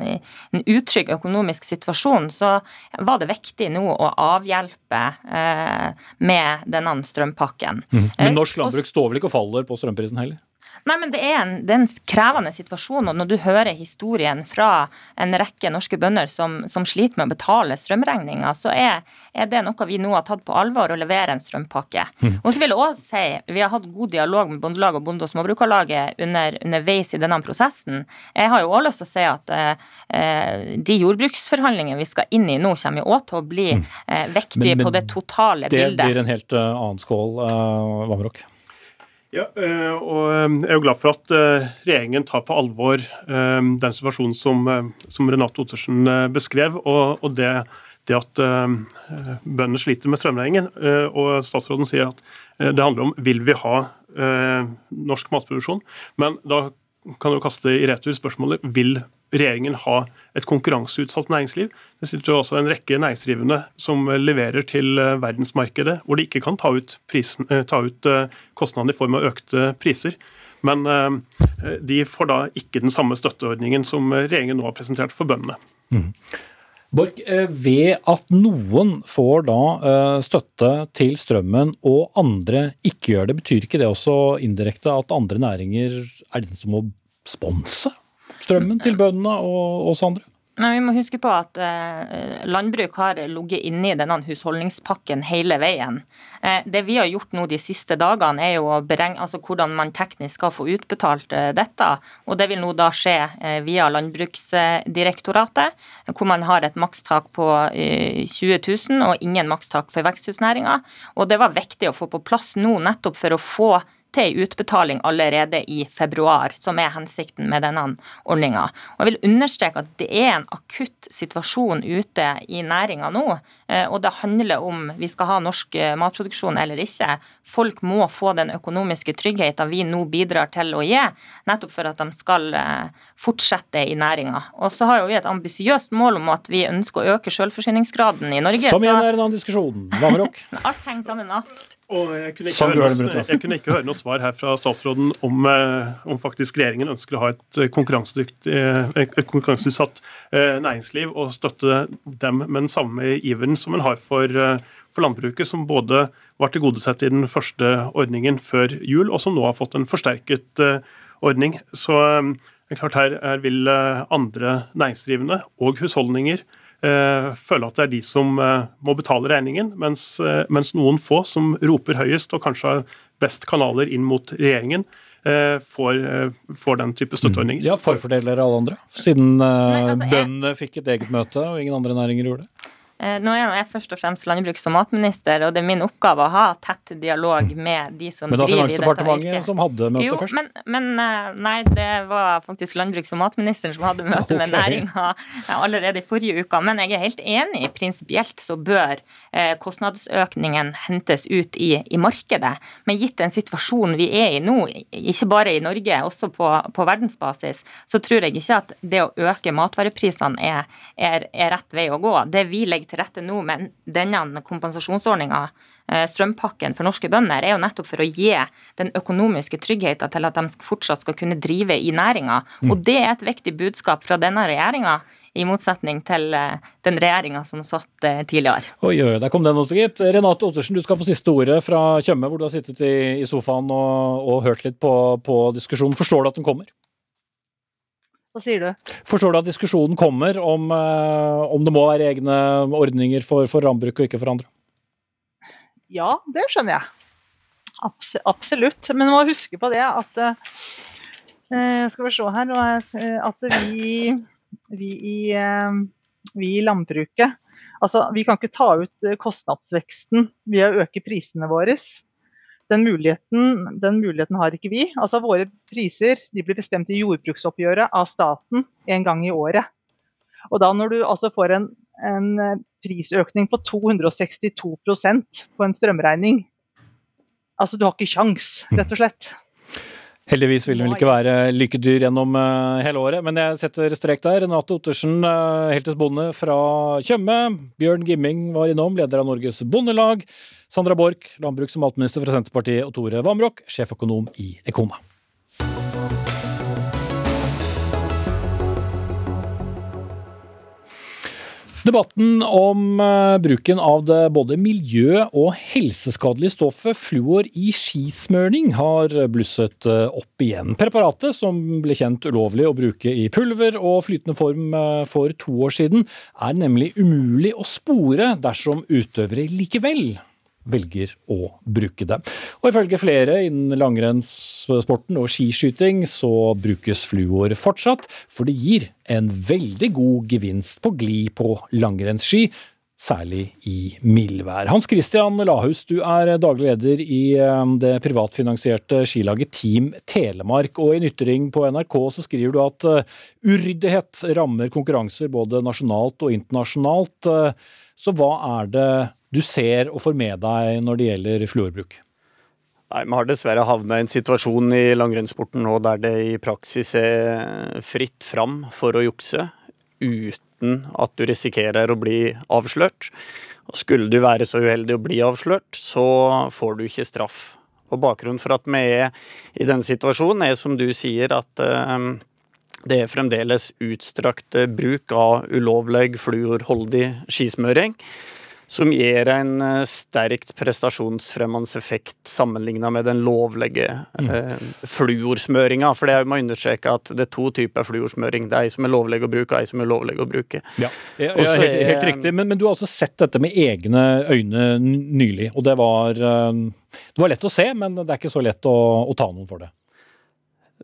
en, utrygg økonomisk situasjon, så var det viktig nå å avhjelpe eh, med denne strømpakken. Mm. Men norsk landbruk står vel ikke og faller på strømprisen heller? Nei, men det er, en, det er en krevende situasjon. og Når du hører historien fra en rekke norske bønder som, som sliter med å betale strømregninga, så er, er, det noe vi nå har tatt på alvor å levere en strømpakke. Mm. Og så vil jeg også si, Vi har hatt god dialog med Bondelaget og Bonde- og Småbrukarlaget under, underveis i denne prosessen. Jeg har jo også lyst til å si at eh, de jordbruksforhandlingene vi skal inn i nå, kommer jo også til å bli vektige eh, viktige på det totale det bildet. Det blir en helt uh, annen skål, uh, Vamrok. Ja, eh, og eh, Jeg er jo glad for at eh, regjeringen tar på alvor den situasjonen som, som Renate Ottersen beskrev, og, og det, det, at bøndene sliter med strømregningen. Og statsråden sier at det handler om vil vi ha norsk matproduksjon. Men da kan du kaste i retur spørsmålet vil regjeringen ha et konkurranseutsatt næringsliv. Det sitter jo også en rekke næringsdrivende som leverer til eh, verdensmarkedet, hvor de ikke kan ta ut, prisen, eh, ta ut eh, kostnadene i form av økte priser. Men de får da ikke den samme støtteordningen som regjeringen nå har presentert for bøndene. Mm. Borch, ved at noen får da støtte til strømmen og andre ikke gjør det, betyr ikke det også indirekte at andre næringer er den som må sponse? Strømmen til bøndene og oss andre? Men vi må huske på at eh, landbruk har ligget inne i denne husholdningspakken hele veien. Eh, det vi har gjort nå de siste dagene, er jo å beregne altså hvordan man teknisk skal få utbetalt eh, dette. Og det vil nå da skje via Landbruksdirektoratet, hvor man har et makstak på eh, 20 000 og ingen makstak for veksthusnæringa. Og det var viktig å få på plass nå, nettopp for å få til utbetaling allerede i februar, som er hensikten med denne ordninga. Jeg vil understreke at det er en akutt situasjon ute i næringa nå. eh, Og det handler om vi skal ha norsk eh, matproduksjon eller ikke. Folk må få den økonomiske tryggheten vi nå bidrar til å gi, nettopp for at de skal eh, fortsette i næringa. Og så har vi et ambisiøst mål om at vi ønsker å øke selvforsyningsgraden i Norge. Som igjen er en annen diskusjon. Vamrok. [LAUGHS] alt henger sammen. med Alt. Og jeg kunne, ikke høre noe, jeg kunne ikke høre noe svar her fra statsråden om, eh, om faktisk regjeringen ønsker å ha et eh, eh, et konkurranseutsatt næringsliv og støtte dem med den samme iveren som en har for, for landbruket, som både var tilgodesett i den første ordningen før jul, og som nå har fått en forsterket ordning. Så det er klart her, her vil andre næringsdrivende og husholdninger føle at det er de som eh, må betale regningen, mens, eh, mens noen få som roper høyest og kanskje har best kanaler inn mot regjeringen, eh, får, eh, får den type støtteordninger. Ja, forfordeler alle andre. Siden eh, altså, jeg- bøndene fikk et eget møte, og ingen andre næringer gjorde det. Eh, Nå er jeg først og fremst landbruks- og matminister, og det er min oppgave å ha tett dialog med de som driver i dette. Men det var Finansdepartementet som hadde møtet jo, først. Men, men eh, nei, det var faktisk landbruks- og matministeren som hadde møte [LAUGHS] med Ok. næringa allerede i forrige uke. Men jeg er helt enig. Prinsipielt så bør eh, kostnadsøkningen hentes ut i, i markedet. Men gitt den situasjonen vi er i nå, ikke bare i Norge, også på, på verdensbasis, så tror jeg ikke at det å øke matvareprisene er, er, er rett vei å gå. Det vi legger til rette nå med denne kompensasjonsordninga, eh, strømpakken for norske bønder, er jo nettopp for å gi den økonomiske tryggheten til at de fortsatt skal kunne drive i næringa. Mm. Og det er et viktig budskap fra denne regjeringa, i motsetning til eh, den regjeringa som satt eh, tidligere. Oi, oi, der kom den også, gitt. Renate Ottersen, du skal få siste ordet fra Tjøme, hvor du har sittet i, i sofaen og, og hørt litt på, på diskusjonen. Forstår du at den kommer? Hva sier du? Forstår du at diskusjonen kommer om, eh, om det må være egne ordninger for, for landbruk og ikke for andre? Ja, det skjønner jeg. Abs absolutt. Men man må huske på det at eh, Skal vi se her At vi, vi, i, eh, vi i landbruket Altså, vi kan ikke ta ut eh, kostnadsveksten ved å øke prisene våre. Den muligheten, den muligheten har ikke vi. Altså, våre priser blir bestemt i jordbruksoppgjøret av staten en gang i året. Og da når du altså får en, en eh, prisøkning på 262% på en strømregning Altså, du har ikke kjangs, rett og slett. Heldigvis vil vel ikke være lykkedyr gjennom eh, hele året, men jeg setter strek der. Renate Ottersen, uh, heltes bonde fra Tjøme. Bjørn Gimming var innom, leder av Norges Bondelag. Sandra Borch, landbruks- og matminister fra Senterpartiet, og Tore Vamrok, sjeføkonom i Ekona. Debatten om eh, bruken av det både miljø- og helseskadelige stoffet fluor i skismørning har blusset eh, opp igjen. Preparatet, som ble kjent ulovlig å bruke i pulver og flytende form eh, for to år siden, er nemlig umulig å spore dersom utøvere likevel velger å bruke det. Og ifølge flere innen langrennssporten og skiskyting så brukes fluor fortsatt, for det gir en veldig god gevinst på glid på langrennsski. Særlig i mildvær. Hans Christian Lahus, du er daglig leder i eh, det privatfinansierte skilaget Team Telemark. Og i en ytring på NRK så skriver du at eh, uryddighet rammer konkurranser både nasjonalt og internasjonalt. Eh, Så hva er det du ser og får med deg når det gjelder fluorbruk? Nei, Vi har dessverre havna i en situasjon i langrennssporten nå der det i praksis er fritt fram for å jukse, uten at du risikerer å bli avslørt. Og Skulle du være så uheldig å bli avslørt, så får du ikke straff. Og Bakgrunnen for at vi er i denne situasjonen, er som du sier, at eh, det er fremdeles utstrakt bruk av ulovlig fluorholdig skismøring. Som gir en eh, sterkt prestasjonsfremmende effekt sammenlignet med den lovlige mm. eh, fluorsmøringa. For det er jo må understreke at det er to typer fluorsmøring. Det er ei som er lovlig å bruke, og ei som er lovlig å bruke. Ja, ja, ja helt, helt, riktig. Men, men, du har også sett dette med egne øyne nylig, og det var, eh, det var lett å se, men det er ikke så lett å, å ta noen for det.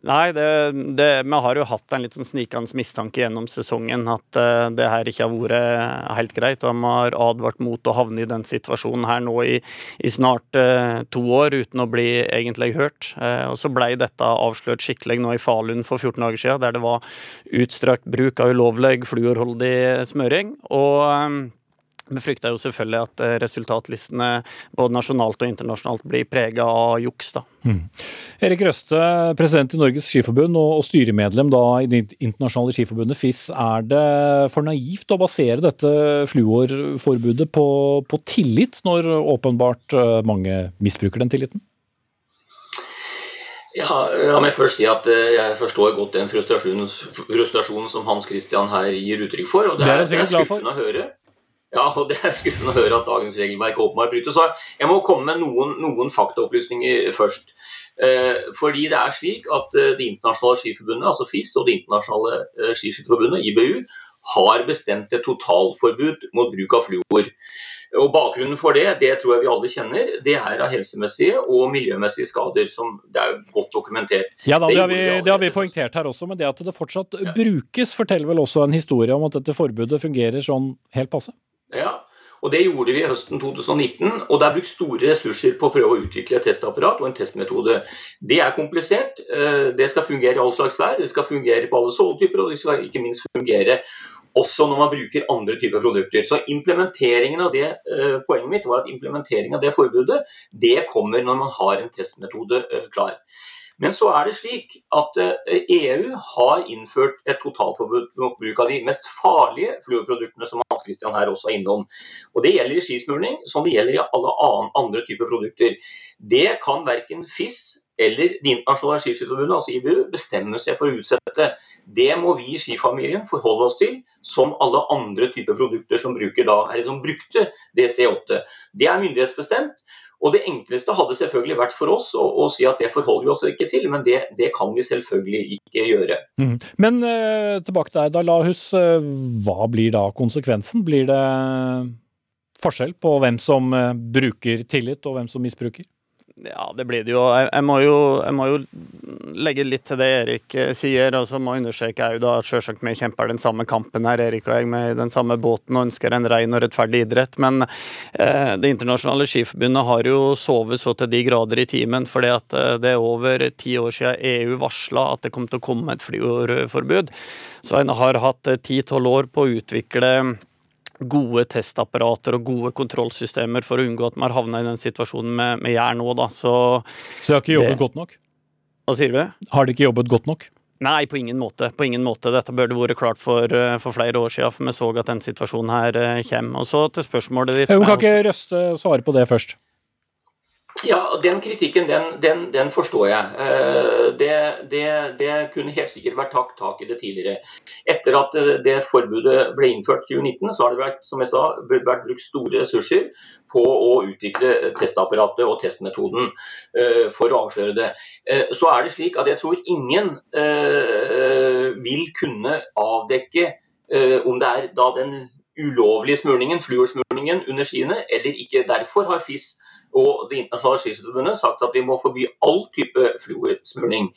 Nei, det, det, vi har jo hatt en litt sånn snikende mistanke gjennom sesongen at uh, det her ikke har vært helt greit. Og de har advart mot å havne i den situasjonen her nå i, i snart uh, to år uten å bli egentlig hørt. Uh, og så ble dette avslørt skikkelig nå i Falun for 14 dager siden, der det var utstrakt bruk av ulovlig fluorholdig smøring. og vi frykter jo selvfølgelig at eh, resultatlistene både nasjonalt og internasjonalt blir prega av juks. da. Mm. Erik Røste, president i Norges Skiforbund og, og styremedlem da, i Det internasjonale skiforbundet FIS. Er det for naivt å basere dette fluorforbudet på, på tillit, når åpenbart eh, mange misbruker den tilliten? Ja, La meg først si at eh, jeg forstår godt den frustrasjonen, frustrasjonen som Hans Christian her gir uttrykk for. og Det er, det er skuffende å høre. Ja, og Det er skuffende å høre at dagens regelverk åpenbart brytes. Jeg må komme med noen, noen faktaopplysninger først. Eh, fordi det er slik at eh, Det internasjonale skiforbundet, altså FIS, og Det internasjonale eh, skiskytterforbundet, IBU, har bestemt et totalforbud mot bruk av fluor. Og Bakgrunnen for det det tror jeg vi alle kjenner, det er av helsemessige og miljømessige skader. som Det er godt dokumentert. Ja da, Det, har vi, det har vi poengtert her også, men det at det fortsatt ja. brukes, forteller vel også en historie om at dette forbudet fungerer sånn helt passe? Ja, og Det gjorde vi høsten 2019. og Det er brukt store ressurser på å prøve å utvikle et testapparat og en testmetode. Det er komplisert. Eh, det skal fungere i all slags vær, det skal fungere på alle såletyper og det skal ikke minst fungere også når man bruker andre typer produkter. Så implementeringen av det, eh, Poenget mitt var at implementeringen av det forbudet det kommer når man har en testmetode eh, klar. Men så er det slik at EU eh, e har innført et totalforbud mot bruk av de mest farlige fluorproduktene, som Hans Christian her også er innom. Og Det gjelder i skismurning, som det gjelder i alle andre typer produkter. Det kan verken FIS eller Det internasjonale skiskytterforbundet, altså IBU, bestemme seg for å utsette. Det må vi i skifamilien forholde oss til, som alle andre typer produkter som, da, eller som brukte DC8. Det er myndighetsbestemt. Og Det enkleste hadde selvfølgelig vært for oss å, å si at det forholder vi oss ikke til, men det, det kan vi selvfølgelig ikke gjøre. Mm. Men uh, tilbake til deg, da, Lahus. Uh, hva blir da konsekvensen? Blir det forskjell på hvem som uh, bruker tillit og hvem som misbruker? Ja, det blir det jo. Jeg, jeg, må jo. jeg, må jo. legge litt til det Erik eh, sier. og så må jeg understreke jeg jo da at selvsagt vi kjemper den samme kampen her, Erik og jeg, med den samme båten og ønsker en ren og rettferdig idrett. Men eh, Det internasjonale skiforbundet har jo sovet så til de grader i timen. fordi at eh, det er over ti år siden EU varsla at det kom til å komme et flyårforbud. Så en har hatt eh, ti-tolv år på å utvikle gode testapparater og gode kontrollsystemer for å unngå at man har havna i den situasjonen med, med jern nå. Da. Så, Så de har ikke jobbet det, godt nok? Hva sier du? Har de ikke jobbet godt nok? Nei, på ingen måte. På ingen måte. Dette burde vært klart for, eh, for, flere år siden, for vi så at den situasjonen her eh, kommer. Og så til spørsmålet ditt Hun kan ikke Røste svare på det først? Ja, Den kritikken den, den, den forstår jeg. Eh, det, det, det, kunne helt sikkert vært tatt tak i det tidligere. Etter at eh, det forbudet ble innført i 2019, så har det vært, som jeg sa, vært brukt store ressurser på å utvikle testapparatet og testmetoden eh, for å avsløre det. Så er det slik at jeg tror ingen vil kunne avdekke om det er da den ulovlige smurningen, fluorsmurningen under skiene, eller ikke. Derfor har FIS og Det internasjonale skiskytterforbundet sagt at vi må forby all type fluorsmurning.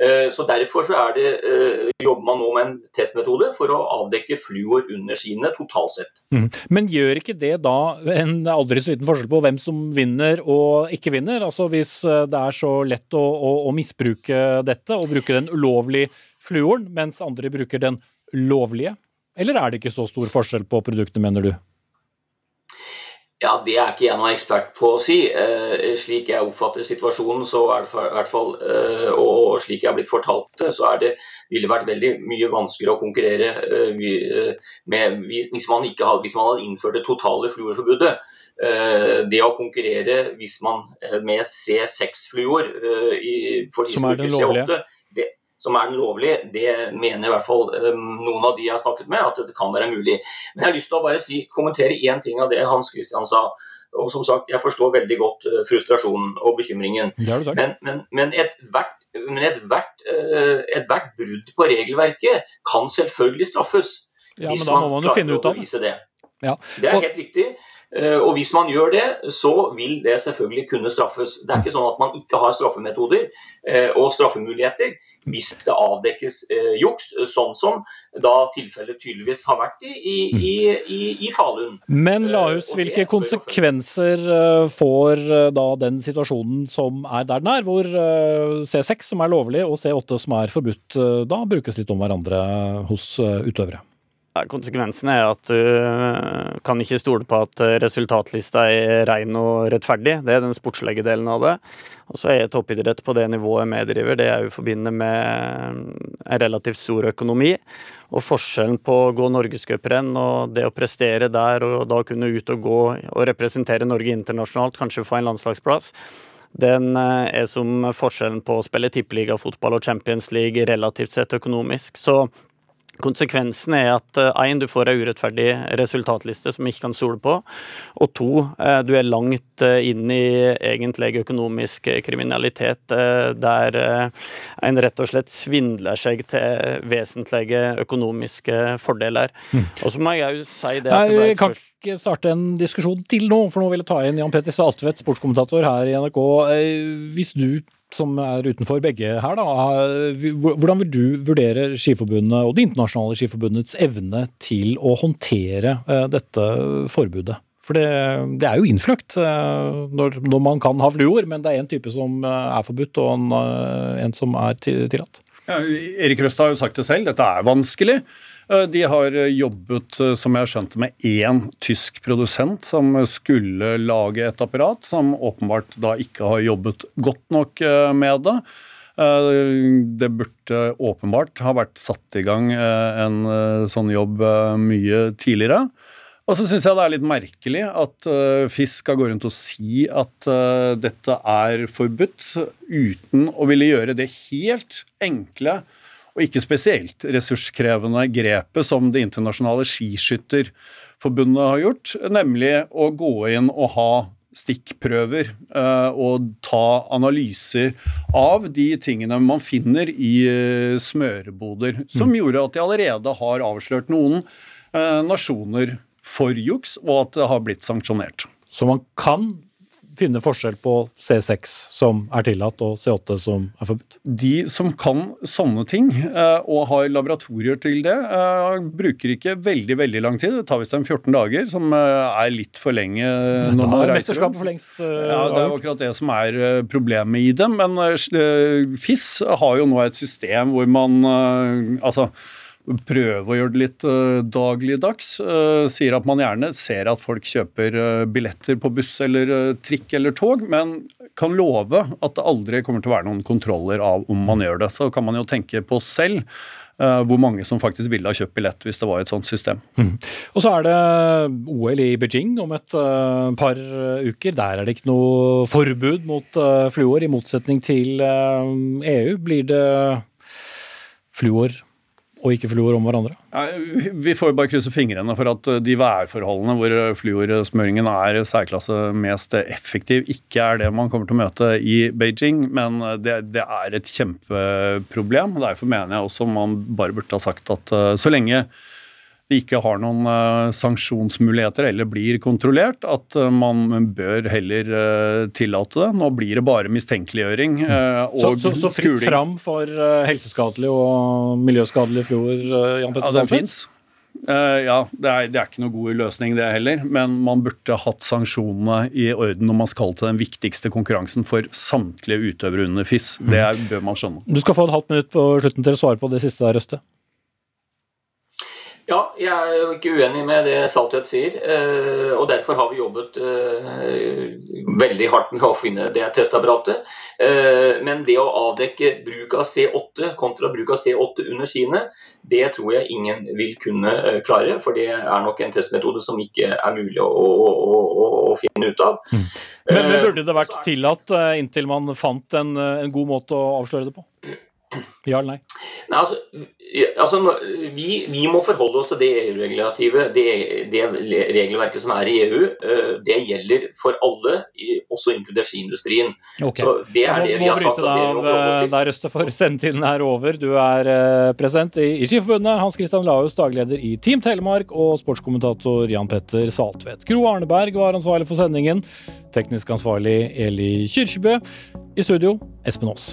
Eh, så Derfor så det, eh, jobber man nå med en testmetode for å avdekke fluor under skiene totalt sett. Mm. Men gjør ikke det da en aldri så liten forskjell på hvem som vinner og ikke vinner? Altså Hvis eh, det er så lett å, å, å misbruke dette og bruke den ulovlige fluoren, mens andre bruker den lovlige? Eller er det ikke så stor forskjell på produktene, mener du? Ja, Det er ikke jeg noen ekspert på å si. Eh, slik jeg oppfatter situasjonen, så er det hvert fall, eh, og slik jeg har blitt fortalt det, så er det, ville vært veldig mye vanskeligere å konkurrere eh, eh med hvis man, ikke hadde, hvis man hadde innført det totale fluorforbudet. Eh, det å konkurrere hvis man eh, med C6-fluor Som er den lovlige? Som er den lovlige, det mener i hvert fall noen av de jeg har snakket med at det kan være mulig. Men jeg har lyst til å bare si, kommentere én ting av det Hans Christian sa. Og som sagt, Jeg forstår veldig godt frustrasjonen og bekymringen. Men, men, men ethvert men ethvert et hvert brudd på regelverket kan selvfølgelig straffes. Ja, men da må man jo finne ut av det. Ja. Det er helt riktig. Eh, og Hvis man gjør det, så vil det selvfølgelig kunne straffes. Det er ikke sånn at man ikke har straffemetoder eh, og straffemuligheter hvis det avdekkes eh, juks, sånn som da tilfellet tydeligvis har vært i, i, i, i, i Falun. Men Lahus, hvilke konsekvenser får da den situasjonen som er der den er, hvor C6, som er lovlig, og C8, som er forbudt, da brukes litt om hverandre hos utøvere? Konsekvensen er at du eh, kan ikke stole på at eh, resultatlista er ren og rettferdig. Det er den sportslige delen av det. Og så er toppidrett på det nivået vi driver, det er jo forbundet med en relativt stor økonomi. Og forskjellen på å gå norgescuprenn og det å prestere der, og da kunne ut og gå og representere Norge internasjonalt, kanskje få en landslagsplass, den eh, er som forskjellen på å spille tippeligafotball og Champions League relativt sett økonomisk. Så Konsekvensen er at én, eh, du får en urettferdig resultatliste som ikke kan stole på. Og to, eh, du er langt eh, inn i egentlig økonomisk kriminalitet der en rett og slett svindler seg til vesentlige økonomiske fordeler. Mm. Og så må jeg jo si det at det ble kan ikke starte en diskusjon til nå, for nå vil jeg ta inn Jan Petter Saltvedt, sportskommentator her i NRK. Hvis du som er utenfor begge her, da. Hvordan vil du vurdere Skiforbundet og Det internasjonale skiforbundets evne til å håndtere eh, dette forbudet? For det, det er jo innfløkt eh, når, når, man kan ha fluor, men det er en type som eh, er forbudt og en, en som er tillatt. Ja, Erik Røst har jo sagt det selv, dette er vanskelig. Eh, de har jobbet, eh, som jeg har skjønt, med én tysk produsent som skulle lage et apparat, som åpenbart da ikke har jobbet godt nok eh, med det. Det burde åpenbart ha vært satt i gang en sånn jobb mye tidligere. Og så syns jeg det er litt merkelig at FIS skal gå rundt og si at dette er forbudt, uten å ville gjøre det helt enkle og ikke spesielt ressurskrevende grepet som Det internasjonale skiskytterforbundet har gjort, nemlig å gå inn og ha stikkprøver uh, og ta analyser av de tingene man finner i uh, smøreboder, som mm. gjorde at de allerede har avslørt noen uh, nasjoner for juks, og at det har blitt sanksjonert. Så man kan finne forskjell på C6 som er tillatt og C8 som er forbudt? De som kan sånne ting eh, og har laboratorier til det, eh, bruker ikke veldig veldig lang tid. Det tar visst dem 14 dager, som eh, er litt for lenge. Når da reiser mesterskapet for lengst Ja, Det er akkurat det som er problemet i dem. Men FIS har jo nå et system hvor man Altså prøve å gjøre det litt uh, dagligdags. Uh, sier at man gjerne ser at folk kjøper uh, billetter på buss eller trikk eller tog, men kan love at det aldri kommer til å være noen kontroller av om man gjør det. Så kan man jo tenke på selv. Hvor mange som faktisk ville ha kjøpt billett hvis det var et sånt system. Mm. Og så er det OL i Beijing om et par uker. Der er det ikke noe forbud mot fluor, i motsetning til EU. Blir det fluor og ikke fluor om hverandre? Vi får jo bare krysse fingrene for at de værforholdene hvor fluorsmøringen er særklasse mest effektiv, ikke er det man kommer til å møte i Beijing. Men det, det er et kjempeproblem. Derfor mener jeg også man bare burde ha sagt at eh, så lenge vi ikke har noen uh, sanksjonsmuligheter eller blir kontrollert, at uh, man bør heller uh, tillate det. Nå blir det bare mistenkeliggjøring og så, så, så fritt skuling. fram for helseskadelig og miljøskadelig fluor, Jan Petter ja, Saltvedt? Uh, ja, det er, det er, ikke noe god løsning, det heller. Men man burde hatt sanksjonene i orden når man skal til den viktigste konkurransen for samtlige utøvere under FIS. Det er, bør man skjønne. Du skal få et halvt minutt på slutten til å svare på det siste, Røste. Ja, jeg er jo ikke uenig med det Saltvedt sier. Eh, og Derfor har vi jobbet eh, veldig hardt med å finne det testapparatet. Eh, men det å avdekke bruk av C8 kontra bruk av C8 under skiene, det tror jeg ingen vil kunne klare. For det er nok en testmetode som ikke er mulig å, å, å, å finne ut av. Mm. Men, men, burde det vært tillatt inntil man fant en, en god måte å avsløre det på? Ja eller nei? Nei, altså, altså vi, vi, må forholde oss til det EU-regulativet, det, det, regelverket som er i EU. Eh, det gjelder for alle, også inkludert skiindustrien. Okay. Så det er det vi har sagt. Må bryte deg av der, Østefort. Sendetiden er over. Du er uh, president i, i Skiforbundet. Hans Christian Lahus, dagleder i Team Telemark, og sportskommentator Jan Petter Saltvedt. Gro Arneberg var ansvarlig for sendingen. Teknisk ansvarlig Eli Kyrkjebø. I studio Espen Aas.